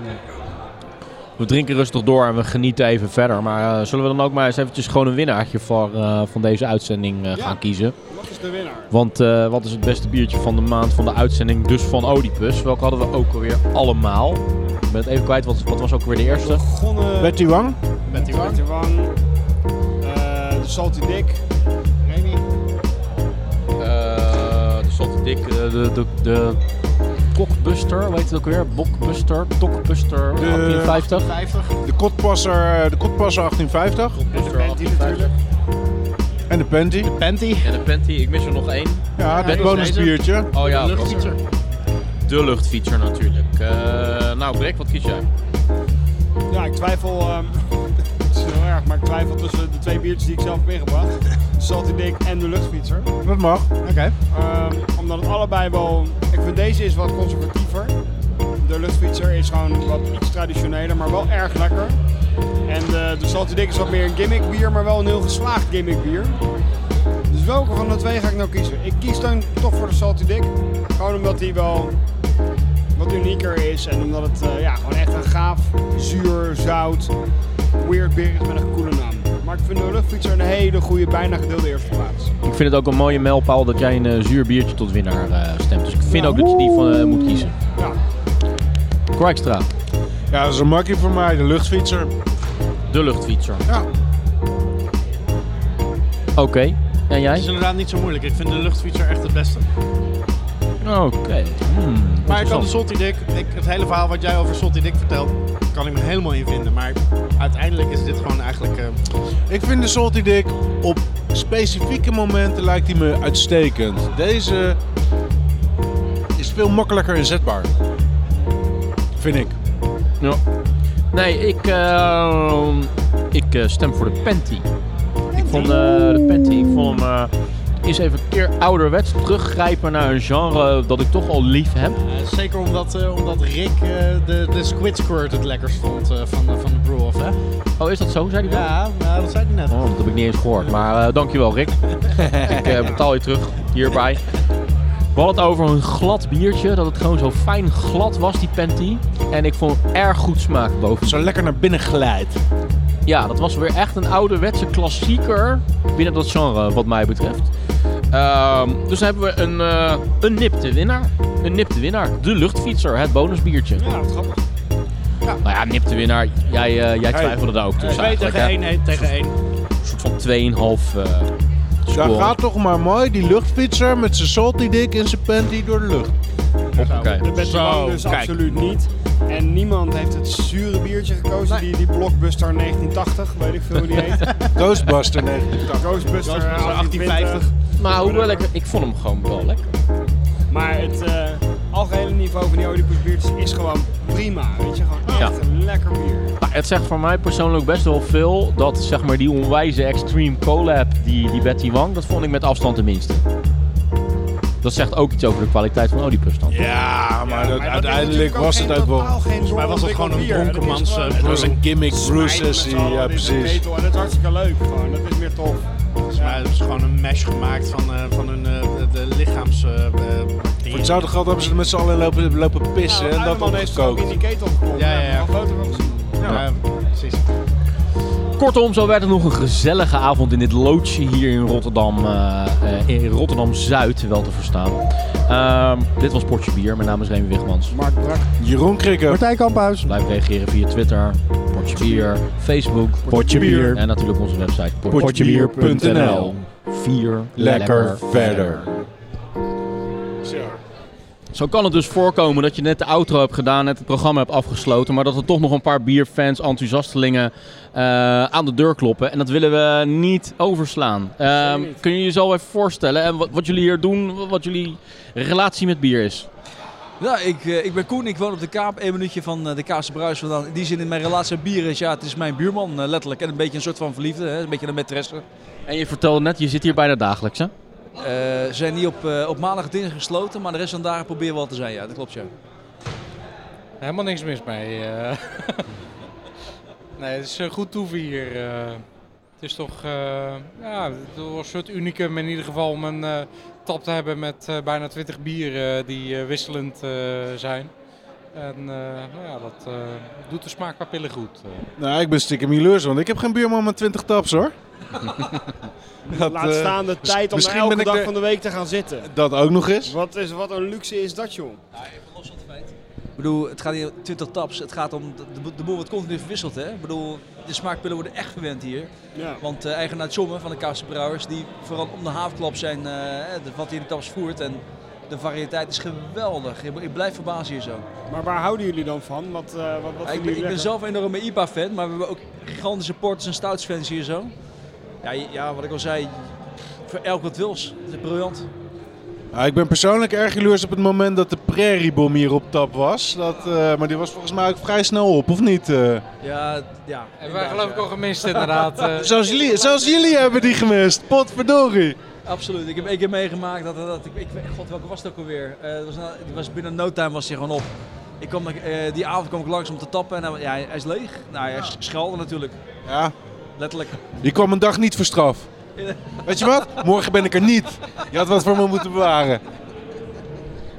We drinken rustig door en we genieten even verder. Maar eh, zullen we dan ook maar eens eventjes gewoon een winnaartje voor, eh, van deze uitzending eh, Ja. gaan kiezen? wat is de winnaar? Want eh, wat is het beste biertje van de maand van de uitzending? Dus van Oedipus. Welke hadden we ook alweer allemaal? Ik ben het even kwijt. Wat, wat was ook weer de eerste? Begonnen Betty Wang? Betty Wang. Betty Wang, eh, de Salty Dick. Remy. Eh, de Salty Dick. de, de, de Kokbuster. Hoe heet het ook weer? Bokbuster. Tokbuster. De- 1850. 50. De Kotpasser, de Kotpasser 1850. En de Panty natuurlijk. En de. Panty. En de Panty. Ik mis er nog één. Ja, is bonusbiertje. Oh ja, de er. luchtfietser. De luchtfietser natuurlijk. Eh, nou, Brek, wat kies jij? Ja, ik twijfel. ehm, het is heel erg, maar ik twijfel tussen de twee biertjes die ik zelf heb ingebracht. De Salty Dick en de Luchtfietser. Dat mag. Oké. Ehm, omdat het allebei wel... Deze is wat conservatiever. De Luchtfietser is gewoon wat iets traditioneler, maar wel erg lekker. En de, de Salty Dick is wat meer een gimmick bier, maar wel een heel geslaagd gimmick bier. Dus welke van de twee ga ik nou kiezen? Ik kies dan toch voor de Salty Dick. Gewoon omdat die wel wat unieker is en omdat het eh, ja, gewoon echt een gaaf, zuur, zout, weird bier is met een coole naam. Maar ik vind de Luchtfietser een hele goede, bijna gedeelde eerste plaats. Ik vind het ook een mooie mijlpaal dat jij een eh, zuur biertje tot winnaar eh, stemt. Dus vind ook dat je die van, eh, moet kiezen. Ja. Krijkstra, Ja, dat is een makkie voor mij. De luchtfietser. de luchtfietser. Ja. Oké, en Het jij? is inderdaad niet zo moeilijk. Ik vind de luchtfietser echt het beste. Oké. Hmm, Maar ik kan. Salty Dick, ik, het hele verhaal wat jij over Salty Dick vertelt, kan ik me helemaal in vinden. Maar uiteindelijk is dit gewoon eigenlijk... eh, Ik vind de Salty Dick op specifieke momenten lijkt hij me uitstekend. Deze is veel makkelijker inzetbaar. Vind ik. Ja. Nee, ik, eh, ik eh, stem voor de Penty. Ik vond eh, de Penty, ik vond hem eens even een keer ouderwets teruggrijpen naar een genre dat ik toch al lief heb. zeker omdat, omdat Rick de, de Squid Squirt het lekkerst vond van, de- van de Brew-Off, hè? Oh, is dat zo? Zei hij dat? Ja, nou, dat zei hij net. Oh, dat heb ik niet eens gehoord. Maar dankjewel, Rick. ik betaal je terug hierbij. We hadden het over een glad biertje. Dat het gewoon zo fijn glad was, die Penty. En ik vond hem erg goed smaak boven. Zo lekker naar binnen glijdt. Ja, dat was weer echt een ouderwetse klassieker binnen dat genre, wat mij betreft. Ehm, dus dan hebben we een, eh, een nipte winnaar. Een nipte winnaar. De luchtfietser, het bonusbiertje. Ja, wat grappig. Nou ja, nipte winnaar. Jij, eh, jij twijfelde daar ook tussen 2 eigenlijk, tegen hè? 1, nee, tegen 1. Een soort van 2,5 eh Daar score. gaat toch maar mooi die luchtfietser met zijn Salty Dick en zijn panty door de lucht. Oké. De Betty Zo, Wang dus kijk. absoluut niet. En niemand heeft het zure biertje gekozen. Die, die Blockbuster 1980, weet ik veel hoe die heet. Ghostbuster 1980. Ghostbuster Ghostbuster 1850. Maar hoewel ik, ik vond hem gewoon wel lekker. Maar het eh, algehele niveau van die Oedipus biertjes is gewoon prima. Weet je, gewoon Ja. echt een lekker bier. Nou, het zegt voor mij persoonlijk best wel veel dat zeg maar, die onwijze extreme collab, die, die Betty Wang, dat vond ik met afstand de minste. Dat zegt ook iets over de kwaliteit van Oedipus dan. Ja, maar, Maar is uiteindelijk was het ook wel... Volgens mij was het gewoon een dronkenmans, is eh, Het was een gimmick allen, ja is precies. En dat is hartstikke leuk gewoon. Dat is meer tof. Volgens mij hebben ze gewoon een mesh gemaakt van, eh, van hun eh, de, de lichaams... Voor hetzelfde geld hebben ze er met z'n allen lopen, lopen pissen Nou, en dat Uiderman heeft het ook in opgekookt. Ja, ja, ja. Foto van gezien. Ja, precies. Kortom, zo werd het nog een gezellige avond in dit loodsje hier in Rotterdam, eh, eh, in Rotterdam Zuid, wel te verstaan. Ehm, dit was Potje Bier. Mijn naam is Remy Wigmans. Mark Brak. Jeroen Krikke. Martijn Kamphuis. Blijf reageren via Twitter, Potje Bier, Facebook, Potje Bier. en natuurlijk onze website Potjebier.nl. Vier Lekker verder. Zo kan het dus voorkomen dat je net de outro hebt gedaan, net het programma hebt afgesloten, maar dat er toch nog een paar bierfans, enthousiastelingen eh, aan de deur kloppen. En dat willen we niet overslaan. Ehm, niet. kun je jezelf even voorstellen en wat, wat jullie hier doen, wat jullie relatie met bier is? Ja, ik, eh, ik ben Koen, ik woon op de Kaap, één minuutje van eh, de Kaapse Bruis vandaan. In die zin in mijn relatie met bier is, ja, het is mijn buurman letterlijk. En een beetje een soort van verliefde, hè? een beetje een maîtresse. En je vertelde net, je zit hier bijna dagelijks hè? Eh, ze zijn niet op, eh, op maandag en dinsdag gesloten, maar de rest van de dagen proberen we wel te zijn, ja, dat klopt ja. Helemaal niks mis mee. eh. nee, het is goed toeven hier. het is toch ja, het een soort unicum in ieder geval om een tap te hebben met bijna 20 bieren die wisselend zijn. En eh, nou ja, dat eh, doet de smaakpapillen goed. eh. Nou, ik ben stiekem jaloers, want ik heb geen buurman met 20 taps hoor. Dat, Laat staan de tijd om misschien elke ben ik dag de- van de week te gaan zitten. Dat ook nog eens. Wat, is, wat een luxe is dat, joh. Ik bedoel, het gaat niet om 20 taps, het gaat om, de, de, de boel wordt continu verwisseld hè. Ik bedoel, de smaakpillen worden echt verwend hier. Ja. Want eh eigenaar Tjomme van de Kaapse Brouwers, die vooral om de haafklap zijn, eh, de- wat hij in de taps voert. En de variëteit is geweldig. Ik, ik blijf verbazen hier zo. Maar waar houden jullie dan van? Wat, eh, wat, wat Ja, ik, ben, jullie ik ben zelf een enorme IPA-fan, maar we hebben ook gigantische porters en stoutsfans hier zo. Ja, ja, wat ik al zei, voor elk wat wils. Het is briljant. Ja, ik ben persoonlijk erg jaloers op het moment dat de prairiebom hier op tap was. Dat, eh, maar die was volgens mij ook vrij snel op, of niet? eh? Ja, ja. En wij geloof ik al gemist inderdaad. Zelfs, jullie, zelfs jullie hebben die gemist. Potverdorie. Absoluut. Ik heb één keer meegemaakt dat, dat ik, ik, god welke was het ook alweer? Eh, het was, was binnen no time was hij gewoon op. Ik kwam, eh, die avond kwam ik langs om te tappen en hij, ja, hij is leeg. Nou, hij schelde natuurlijk, Ja, letterlijk. je kwam een dag niet voor straf. Weet je wat? Morgen ben ik er niet. Je had wat voor me moeten bewaren.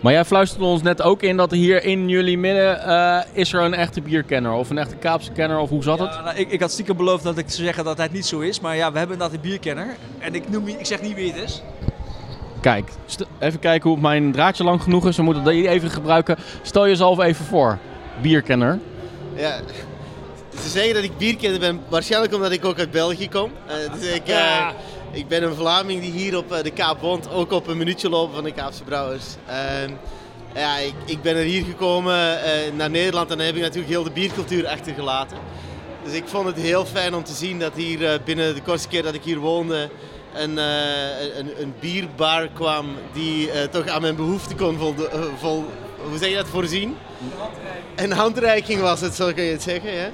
Maar jij fluisterde ons net ook in dat hier in jullie midden eh, is er een echte bierkenner of een echte Kaapse kenner of hoe zat het? Nou, ik, ik had stiekem beloofd dat ik zou zeggen dat het niet zo is, maar ja, we hebben inderdaad een bierkenner. En ik, noem, ik zeg niet wie het is. Kijk, even kijken hoe mijn draadje lang genoeg is. We moeten die even gebruiken. Stel jezelf even voor, bierkenner. Ja. Ze zeggen dat ik bierkenner ben, waarschijnlijk omdat ik ook uit België kom. Eh, dus ik, eh, ik ben een Vlaming die hier op eh, de Kaap woont, ook op een minuutje lopen van de Kaapse Brouwers. Ehm, ja, ik, ik ben er hier gekomen eh, naar Nederland en dan heb ik natuurlijk heel de biercultuur achtergelaten. Dus ik vond het heel fijn om te zien dat hier eh, binnen de kortste keer dat ik hier woonde een, een, een bierbar kwam die toch aan mijn behoefte kon voldo- eh, vol, hoe zeg je dat, voorzien. Een handreiking was het, zo kun je het zeggen.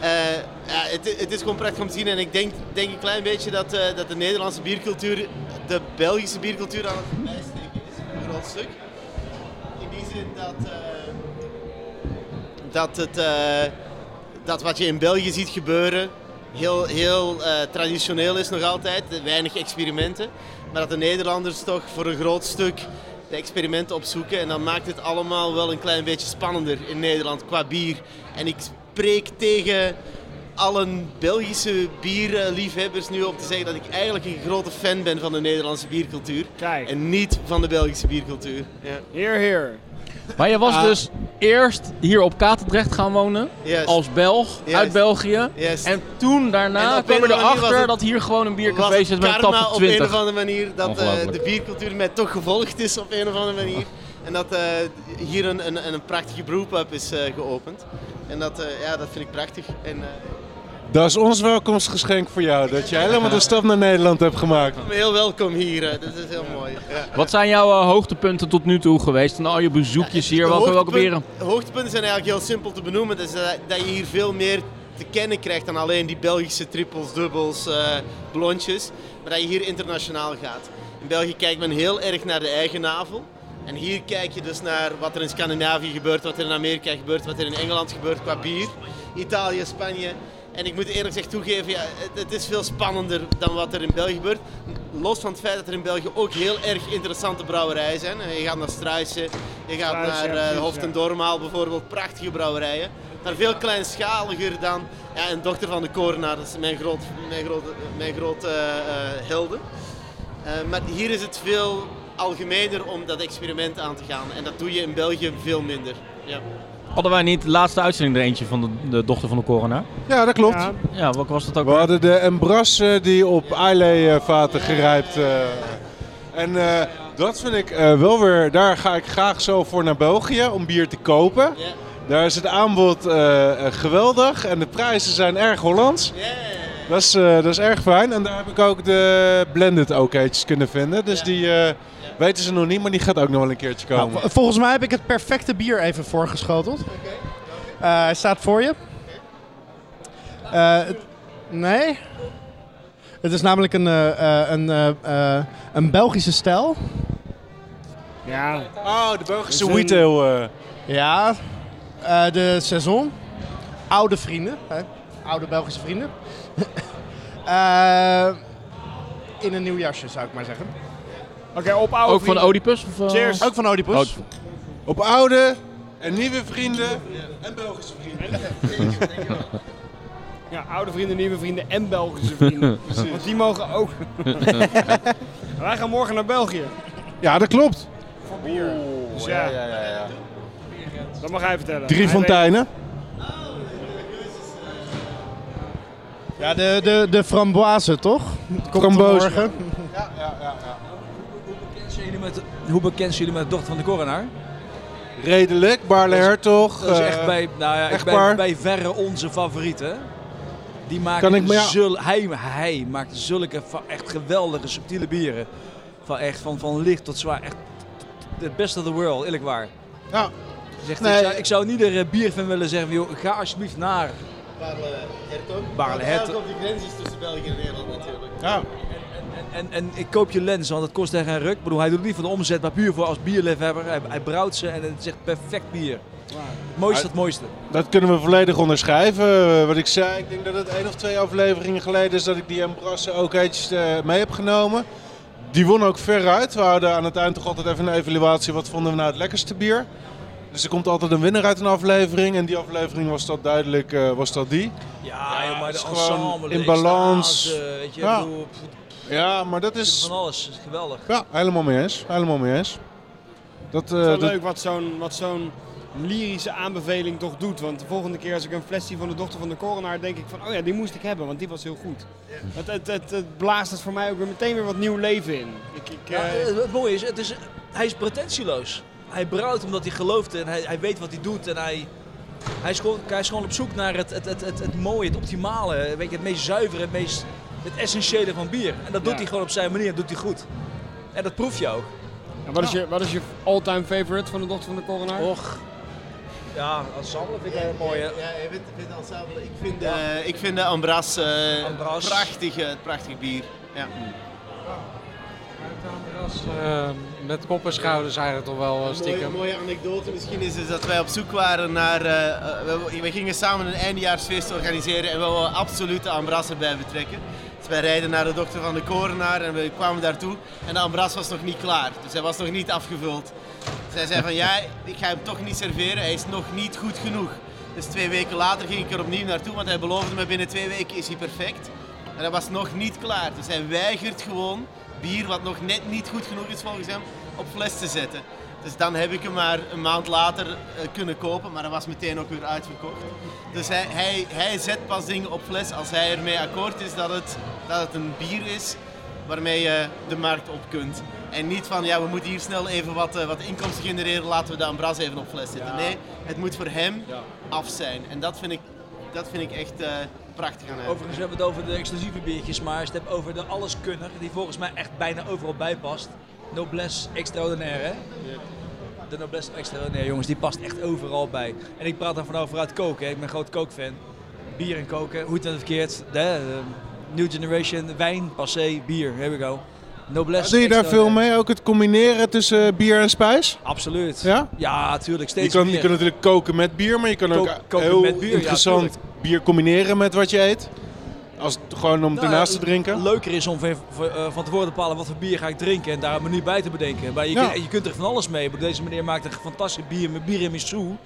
Eh, ja, het, het is gewoon prachtig om te zien en ik denk, denk een klein beetje dat, eh, dat de Nederlandse biercultuur de Belgische biercultuur aan het bijsteken is, een groot stuk. In die zin dat, eh, dat, het, dat wat je in België ziet gebeuren heel, heel traditioneel is nog altijd, weinig experimenten. Maar dat de Nederlanders toch voor een groot stuk de experimenten opzoeken. En dan maakt het allemaal wel een klein beetje spannender in Nederland qua bier. En ik spreek tegen alle Belgische bierliefhebbers nu op te zeggen dat ik eigenlijk een grote fan ben van de Nederlandse biercultuur. Kijk, En niet van de Belgische biercultuur. Ja. heer, heer. Maar je was Ah. dus eerst hier op Katendrecht gaan wonen, Yes. als Belg, uit. België. Yes. En toen En daarna op kwam je erachter dat hier gewoon een biercafé zit met een karma tap op op een 20. of andere manier dat eh, de biercultuur mij toch gevolgd is op een of andere manier. En dat eh, hier een, een, een prachtige brewpub is eh, geopend. En dat, eh, ja, dat vind ik prachtig. En, eh, Dat is ons welkomstgeschenk voor jou. Dat je helemaal de stap naar Nederland hebt gemaakt. heel welkom hier. eh, dat is heel mooi. Ja. Wat zijn jouw hoogtepunten tot nu toe geweest? En al je bezoekjes hier, De welke, welke beren? De hoogtepunten zijn eigenlijk heel simpel te benoemen. Dus dat, dat je hier veel meer te kennen krijgt dan alleen die Belgische trippels, dubbels, eh blondjes. Maar dat je hier internationaal gaat. In België kijkt men heel erg naar de eigen navel. En hier kijk je dus naar wat er in Scandinavië gebeurt, wat er in Amerika gebeurt, wat er in Engeland gebeurt qua bier. Italië, Spanje. En ik moet eerlijk gezegd toegeven, ja, het, het is veel spannender dan wat er in België gebeurt. Los van het feit dat er in België ook heel erg interessante brouwerijen zijn. Je gaat naar Struisen, je gaat naar ja, precies, Hoofd en. Dormaal bijvoorbeeld, prachtige brouwerijen. Maar veel kleinschaliger dan ja, een dochter van de Korenaar, dat is mijn groot, mijn grote, mijn grote eh, eh, helden. Maar hier is het veel algemener om dat experiment aan te gaan. En dat doe je in België veel minder. Ja. Hadden wij niet de laatste uitzending er eentje van de, de dochter van de coroner? Ja, dat klopt. Ja, Ja, welke was dat ook? We hadden de Embrasse die op Islay-vaten gerijpt. eh. en eh, dat vind ik eh, wel weer... Daar ga ik graag zo voor naar België om bier te kopen. Ja. Daar is het aanbod geweldig en de prijzen zijn erg Hollands. Dat is, eh, dat is erg fijn. En daar heb ik ook de blended oakjes kunnen vinden. Dus die eh, weten ze nog niet, maar die gaat ook nog wel een keertje komen. Nou, volgens mij heb ik het perfecte bier even voorgeschoteld. Eh, hij staat voor je. Eh, het- nee. Het is namelijk een, eh, eh, een, een Belgische stijl. ja. Oh, de Belgische is een- wheat ale. eh. Ja. Eh, de saison. Oude vrienden. Hè? Oude Belgische vrienden. Eh, in een nieuw jasje zou ik maar zeggen. Oké, op oude ook van. Oedipus? Of, eh? Cheers. Ook van Oedipus. Op oude en nieuwe vrienden en Belgische vrienden. Ja, oude vrienden, nieuwe vrienden en Belgische vrienden. Want die mogen ook. Wij gaan morgen naar België. Ja, dat klopt. Voor bier. Dus ja, dat mag hij vertellen. Drie fonteinen. Ja, de, de, de framboise, toch? Komt Frambozen. morgen. Bekend zijn jullie met, hoe bekend zijn jullie met de dochter van de coroner? Redelijk, Barle Hertog. Dat is eh, echt bij, nou ja, ik echtpaar. bij, bij verre onze favoriet, hè? Die maakt Kan ik me- ja. zul- hij, hij maakt zulke echt geweldige subtiele bieren. Van echt van, van licht tot zwaar. Echt the best of the world, eerlijk waar. Ja. Zegt, Nee. ik, zou, ik zou niet er bier van willen zeggen, joh, ga alsjeblieft naar Barle Hertog. Barle Hertog. die grens is tussen België en Nederland natuurlijk. Ja. En, en ik koop je lens, want het kost echt een ruk. Ik bedoel, hij doet het niet voor de omzet, maar puur voor als bierliefhebber. Hij, hij brouwt ze en het is echt perfect bier. Het mooiste, het mooiste. Dat kunnen we volledig onderschrijven. Eh, wat ik zei, ik denk dat het één of twee afleveringen geleden is dat ik die Embrasse ook eens eh, mee heb genomen. Die won ook veruit. We houden aan het eind toch altijd even een evaluatie. Wat vonden we nou het lekkerste bier? Dus er komt altijd een winnaar uit een aflevering. En die aflevering was dat duidelijk was dat die. Ja, joh, maar de is gewoon ensemble, in balans. extase, weet je, Ja. bedoel, Ja, maar dat is... van alles. Dat is geweldig. Ja, helemaal mee eens. Helemaal mee eens. Dat, eh, Het is wel dat- leuk wat zo'n, wat zo'n lyrische aanbeveling toch doet. Want de volgende keer als ik een fles zie van de dochter van de coronaar, denk ik van, oh ja, die moest ik hebben, want die was heel goed. Het, het, het, het blaast het voor mij ook weer meteen weer wat nieuw leven in. Ik, ik, Ja, eh, het, het mooie is, het is, hij is pretentieloos. Hij brouwt omdat hij gelooft en hij, hij weet wat hij doet. En hij, hij, is gewoon, hij is gewoon op zoek naar het, het, het, het, het mooie, het optimale, weet je, het meest zuivere, het, meest, het essentiële van bier. En dat doet Ja. hij gewoon op zijn manier, dat doet hij goed. En dat proef je ook. en wat, is je, wat is je all-time favorite van de dochter van de coronaar? Och. Ja, ensemble vind ik heel mooi. Hè? Ja, je vindt, vindt ensemble. Ik vind, eh, ik vind de Ambras, eh, Ambras. prachtig, prachtig bier. Ja. Eh, met kop en schouders eigenlijk toch wel eh, Een mooie, stiekem. mooie anekdote misschien is, is dat wij op zoek waren naar... we, we gingen samen een eindejaarsfeest organiseren en we wilden absoluut de Ambras erbij betrekken. Wij rijden naar de dokter van de Korenaar en we kwamen daartoe en de Ambras was nog niet klaar. Dus hij was nog niet afgevuld. Zij zei van ja, ik ga hem toch niet serveren, hij is nog niet goed genoeg. Dus twee weken later ging ik er opnieuw naartoe, want hij beloofde me binnen twee weken is hij perfect. En hij was nog niet klaar. Dus hij weigert gewoon bier wat nog net niet goed genoeg is volgens hem op fles te zetten. Dus dan heb ik hem maar een maand later eh, kunnen kopen, maar hij was meteen ook weer uitverkocht. Dus hij, hij, hij zet pas dingen op fles als hij ermee akkoord is dat het, dat het een bier is waarmee je de markt op kunt. En niet van, ja, we moeten hier snel even wat, eh, wat inkomsten genereren, laten we de Ambras even op fles zetten. Nee, het moet voor hem af zijn. En dat vind ik, dat vind ik echt eh, prachtig aan hem. Overigens hebben we het over de exclusieve biertjes, maar als je het hebt over de alleskunner, die volgens mij echt bijna overal bij past. Noblesse extraordinaire, hè? De Noblesse extraordinaire, jongens, die past echt overal bij. En ik praat dan vanaf vooruit koken, hè. ik ben een groot kookfan. Bier en koken, hoe het dan verkeerd. De, eh, new generation, wijn, passé, bier, here we go. Noblesse Doe je daar veel mee? Ook het combineren tussen eh, bier en spijs? Absoluut. Ja? Ja, natuurlijk, Je steeds kan, meer. je kan natuurlijk koken met bier, maar je kan ook heel met bier, ja, interessant bier combineren met wat je eet. Als, gewoon om Nou, ernaast te drinken. leuker is om van, eh, van tevoren te bepalen wat voor bier ga ik drinken en daar een menu bij te bedenken. Maar je, Ja. kunt, je kunt er van alles mee. Deze meneer maakt een fantastisch bier met biramisu.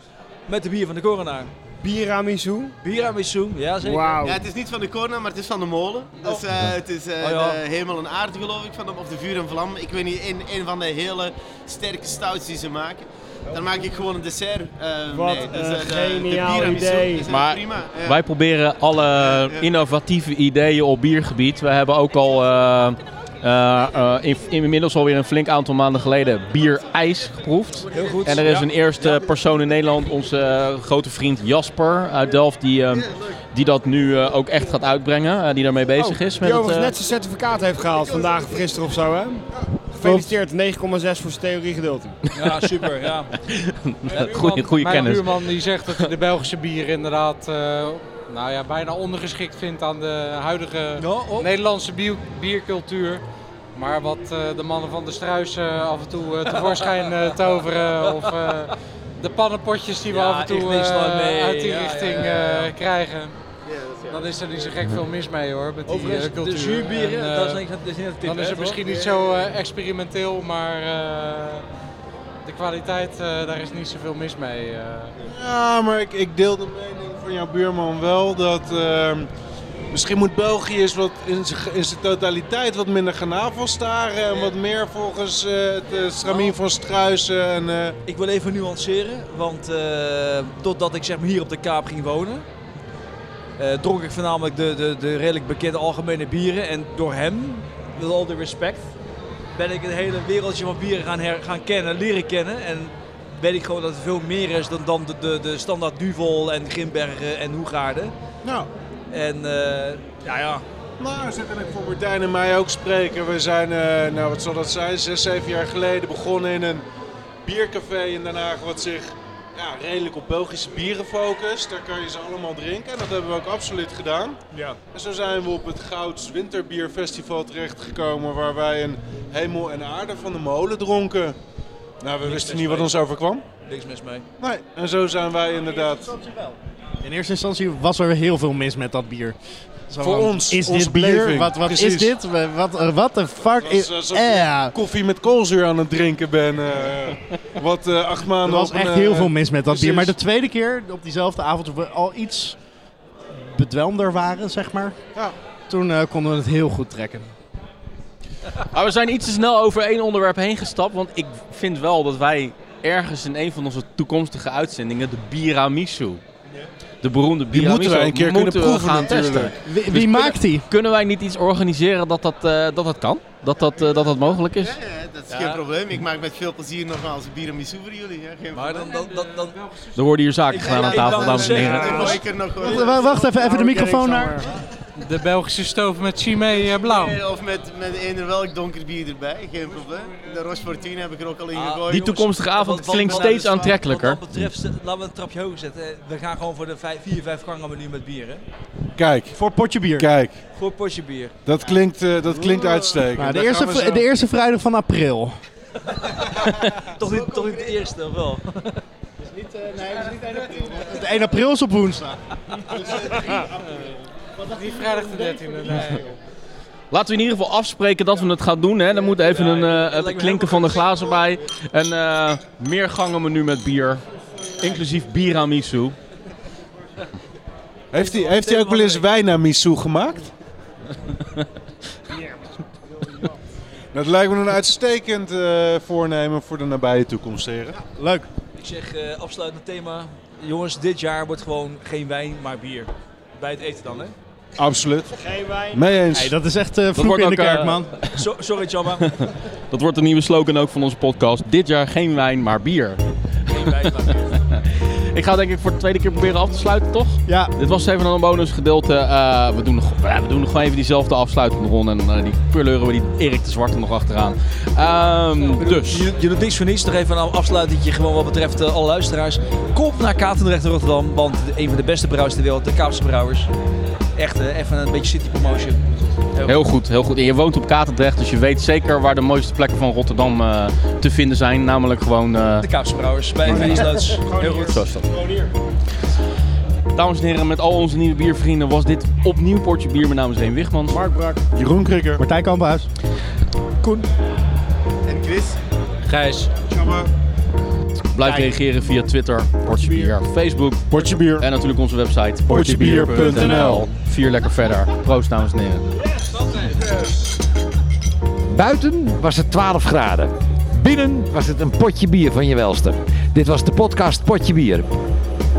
Met de bier van de coronaar. Biramisu? Biramisu, ja zeker. Ja, het is niet van de corona, maar het is van de molen. Dus eh, het is eh, Oh, ja. de hemel en aarde geloof ik, van de, of de vuur en vlam. Ik weet niet, een, een van de hele sterke stouts die ze maken. Daar maak ik gewoon een dessert eh Wat mee. Dus, een eh, de- geniaal de idee. is, Maar prima. Ja. wij proberen alle innovatieve ideeën op biergebied. We hebben ook al eh, eh, in, inmiddels alweer een flink aantal maanden geleden bierijs geproefd. Heel goed. En er is Ja. een eerste persoon in Nederland, onze grote vriend Jasper uit Delft, die, eh, die dat nu eh, ook echt gaat uitbrengen. die daarmee bezig is. Die Met het, overigens net zijn certificaat heeft gehaald vandaag of gisteren of zo, hè? Gefeliciteerd, 9,6 voor zijn theoriegedeelte. Ja, super. Ja. goeie, goeie Mijn kennis. buurman die zegt dat hij de Belgische bier inderdaad eh, nou ja, bijna ondergeschikt vindt aan de huidige Nederlandse bier- biercultuur. Maar wat eh, de mannen van de Struis eh, af en toe tevoorschijn toveren of eh, de pannenpotjes die we Ja, af en toe uit die richting ja, ja. eh, krijgen. Dan is er niet zo gek veel mis mee hoor, met die Overigens, eh, cultuur. de zuurbieren, En, eh, dat is niet, dat is niet tip, dan is het misschien niet zo eh, experimenteel, maar eh, de kwaliteit, eh, daar is niet zoveel mis mee. eh. Ja, maar ik, ik deel de mening van jouw buurman wel dat ehm, misschien moet België eens wat in zijn in zijn totaliteit wat minder gaan navelstaren en wat meer volgens eh, het uh, stramien van Struisen. En, eh, Ik wil even nuanceren, want eh, totdat ik zeg maar hier op de Kaap ging wonen, eh, dronk ik voornamelijk de, de, de redelijk bekende algemene bieren. En door hem, met al de respect, ben ik het hele wereldje van bieren gaan, her, gaan kennen, leren kennen. En weet ik gewoon dat het veel meer is dan, dan de, de, de standaard Duvel en Grimbergen en Hoegaarden. nou, En eh, ja, ja, Nou, zit ik voor Martijn en mij ook spreken. We zijn, eh, nou wat zal dat zijn, zes, zeven jaar geleden begonnen in een biercafé in Den Haag wat zich ja, redelijk op Belgische bieren focust. Daar kan je ze allemaal drinken en dat hebben we ook absoluut gedaan. Ja. En zo zijn we op het Gouds Winterbierfestival terechtgekomen waar wij een hemel en aarde van de molen dronken. Nou, we wisten niet wat ons overkwam. Niks mis mee. Nee, en zo zijn wij inderdaad... In eerste instantie was er heel veel mis met dat bier. Zo Voor van, ons, Is dit bier? Wat, wat is dit? Wat, eh, wat de fuck is... was alsof Eh, je koffie met koolzuur aan het drinken ben. eh, wat eh, acht Er maanden was op een, echt eh, heel veel mis met dat bier. Maar de tweede keer, op diezelfde avond, toen we al iets bedwelmder waren, zeg maar. Ja. Toen eh, konden we het heel goed trekken. Maar we zijn iets te snel over één onderwerp heen gestapt. Want ik vind wel dat wij ergens in een van onze toekomstige uitzendingen de Biramisu. De beroemde Die moeten wij een keer kunnen moeten we proeven gaan natuurlijk. testen. Wie, Dus wie maakt die? Kunnen wij niet iets organiseren dat dat, eh, dat, dat kan? Dat dat, eh, dat dat mogelijk is? Ja, ja, dat is geen probleem. Ik maak met veel plezier nogmaals een tiramisu voor jullie. Ja, geen Maar dan, dan, dan, dan, Er worden hier zaken gedaan aan tafel, dames en heren. Er Wacht, even, even de microfoon naar. De Belgische stoof met Chimay eh, blauw. Eh, Of met, met eender welk donker bier erbij, geen probleem. De Roche Fortune heb ik er ook al in Ah, gegooid. Die jongens. toekomstige avond Wat- wat- klinkt wat- steeds aantrekkelijker. Wat dat betreft, eh, laten we een trapje hoger zetten. We gaan gewoon voor de 4, 5 gangen menu met bier. Hè? Kijk, Voor potje bier. kijk. Voor potje bier. Dat klinkt, eh, dat klinkt uitstekend. Nou, de, Daar eerste, de eerste vrijdag van april. Toch niet, toch niet de eerste, of wel? nee, het is niet 1 april. De 1 april is op woensdag. Niet vrijdag de 13e. Nee. Laten we in ieder geval afspreken dat we het gaan doen. Hè. Dan moet even een, eh, het klinken van de glazen bij. Een eh meergangenmenu met bier. Inclusief biramisu. Heeft hij, heeft hij ook wel eens wijn naar Misu gemaakt? Dat lijkt me een uitstekend eh, voornemen voor de nabije toekomst, heren. Leuk. Ik zeg uh, afsluitend thema. Jongens, dit jaar wordt gewoon geen wijn, maar bier. Bij het eten dan, hè? Absoluut. Geen wijn. Mee eens. Hey, dat is echt uh, vloek in de kerk, eh, man. So, sorry, Chamba. Dat wordt de nieuwe slogan ook van onze podcast. Dit jaar geen wijn, maar bier. geen wijn, maar bier. Ik ga denk ik voor de tweede keer proberen af te sluiten, toch? Ja. Dit was even een bonus gedeelte. Eh, we, doen nog, ja, we doen nog gewoon even diezelfde afsluitende ronde. En uh, die we die Erik de Zwarte nog achteraan. Um, dus. Je, je doet niks voor niets. Nog even een afsluiting gewoon wat betreft uh, alle luisteraars. Kom naar Katendrecht in Rotterdam. Want een van de beste brouwers ter wereld, de Kaapse Brouwers. Echt uh, even een beetje city promotion. Heel, heel goed, heel goed. En je woont op Katendrecht, dus je weet zeker waar de mooiste plekken van Rotterdam uh, te vinden zijn. Namelijk gewoon... Uh... De Kaapse Brouwers, bij Veensluits. Heel goed. Zo is dat. Dames en heren, met al onze nieuwe biervrienden was dit opnieuw Portje Bier. Mijn naam is Reen. Mark Brak. Jeroen Krikker. Martijn Kamphuis. Koen. En Chris. Gijs. Jammer. Blijf reageren via Twitter, Portje Bier, Facebook, Portje Bier. En natuurlijk onze website, portjebier.nl. Vier lekker verder. Proost, dames en heren. Buiten was het 12 graden. Binnen was het een potje bier van je welste. Dit was de podcast Potje Bier.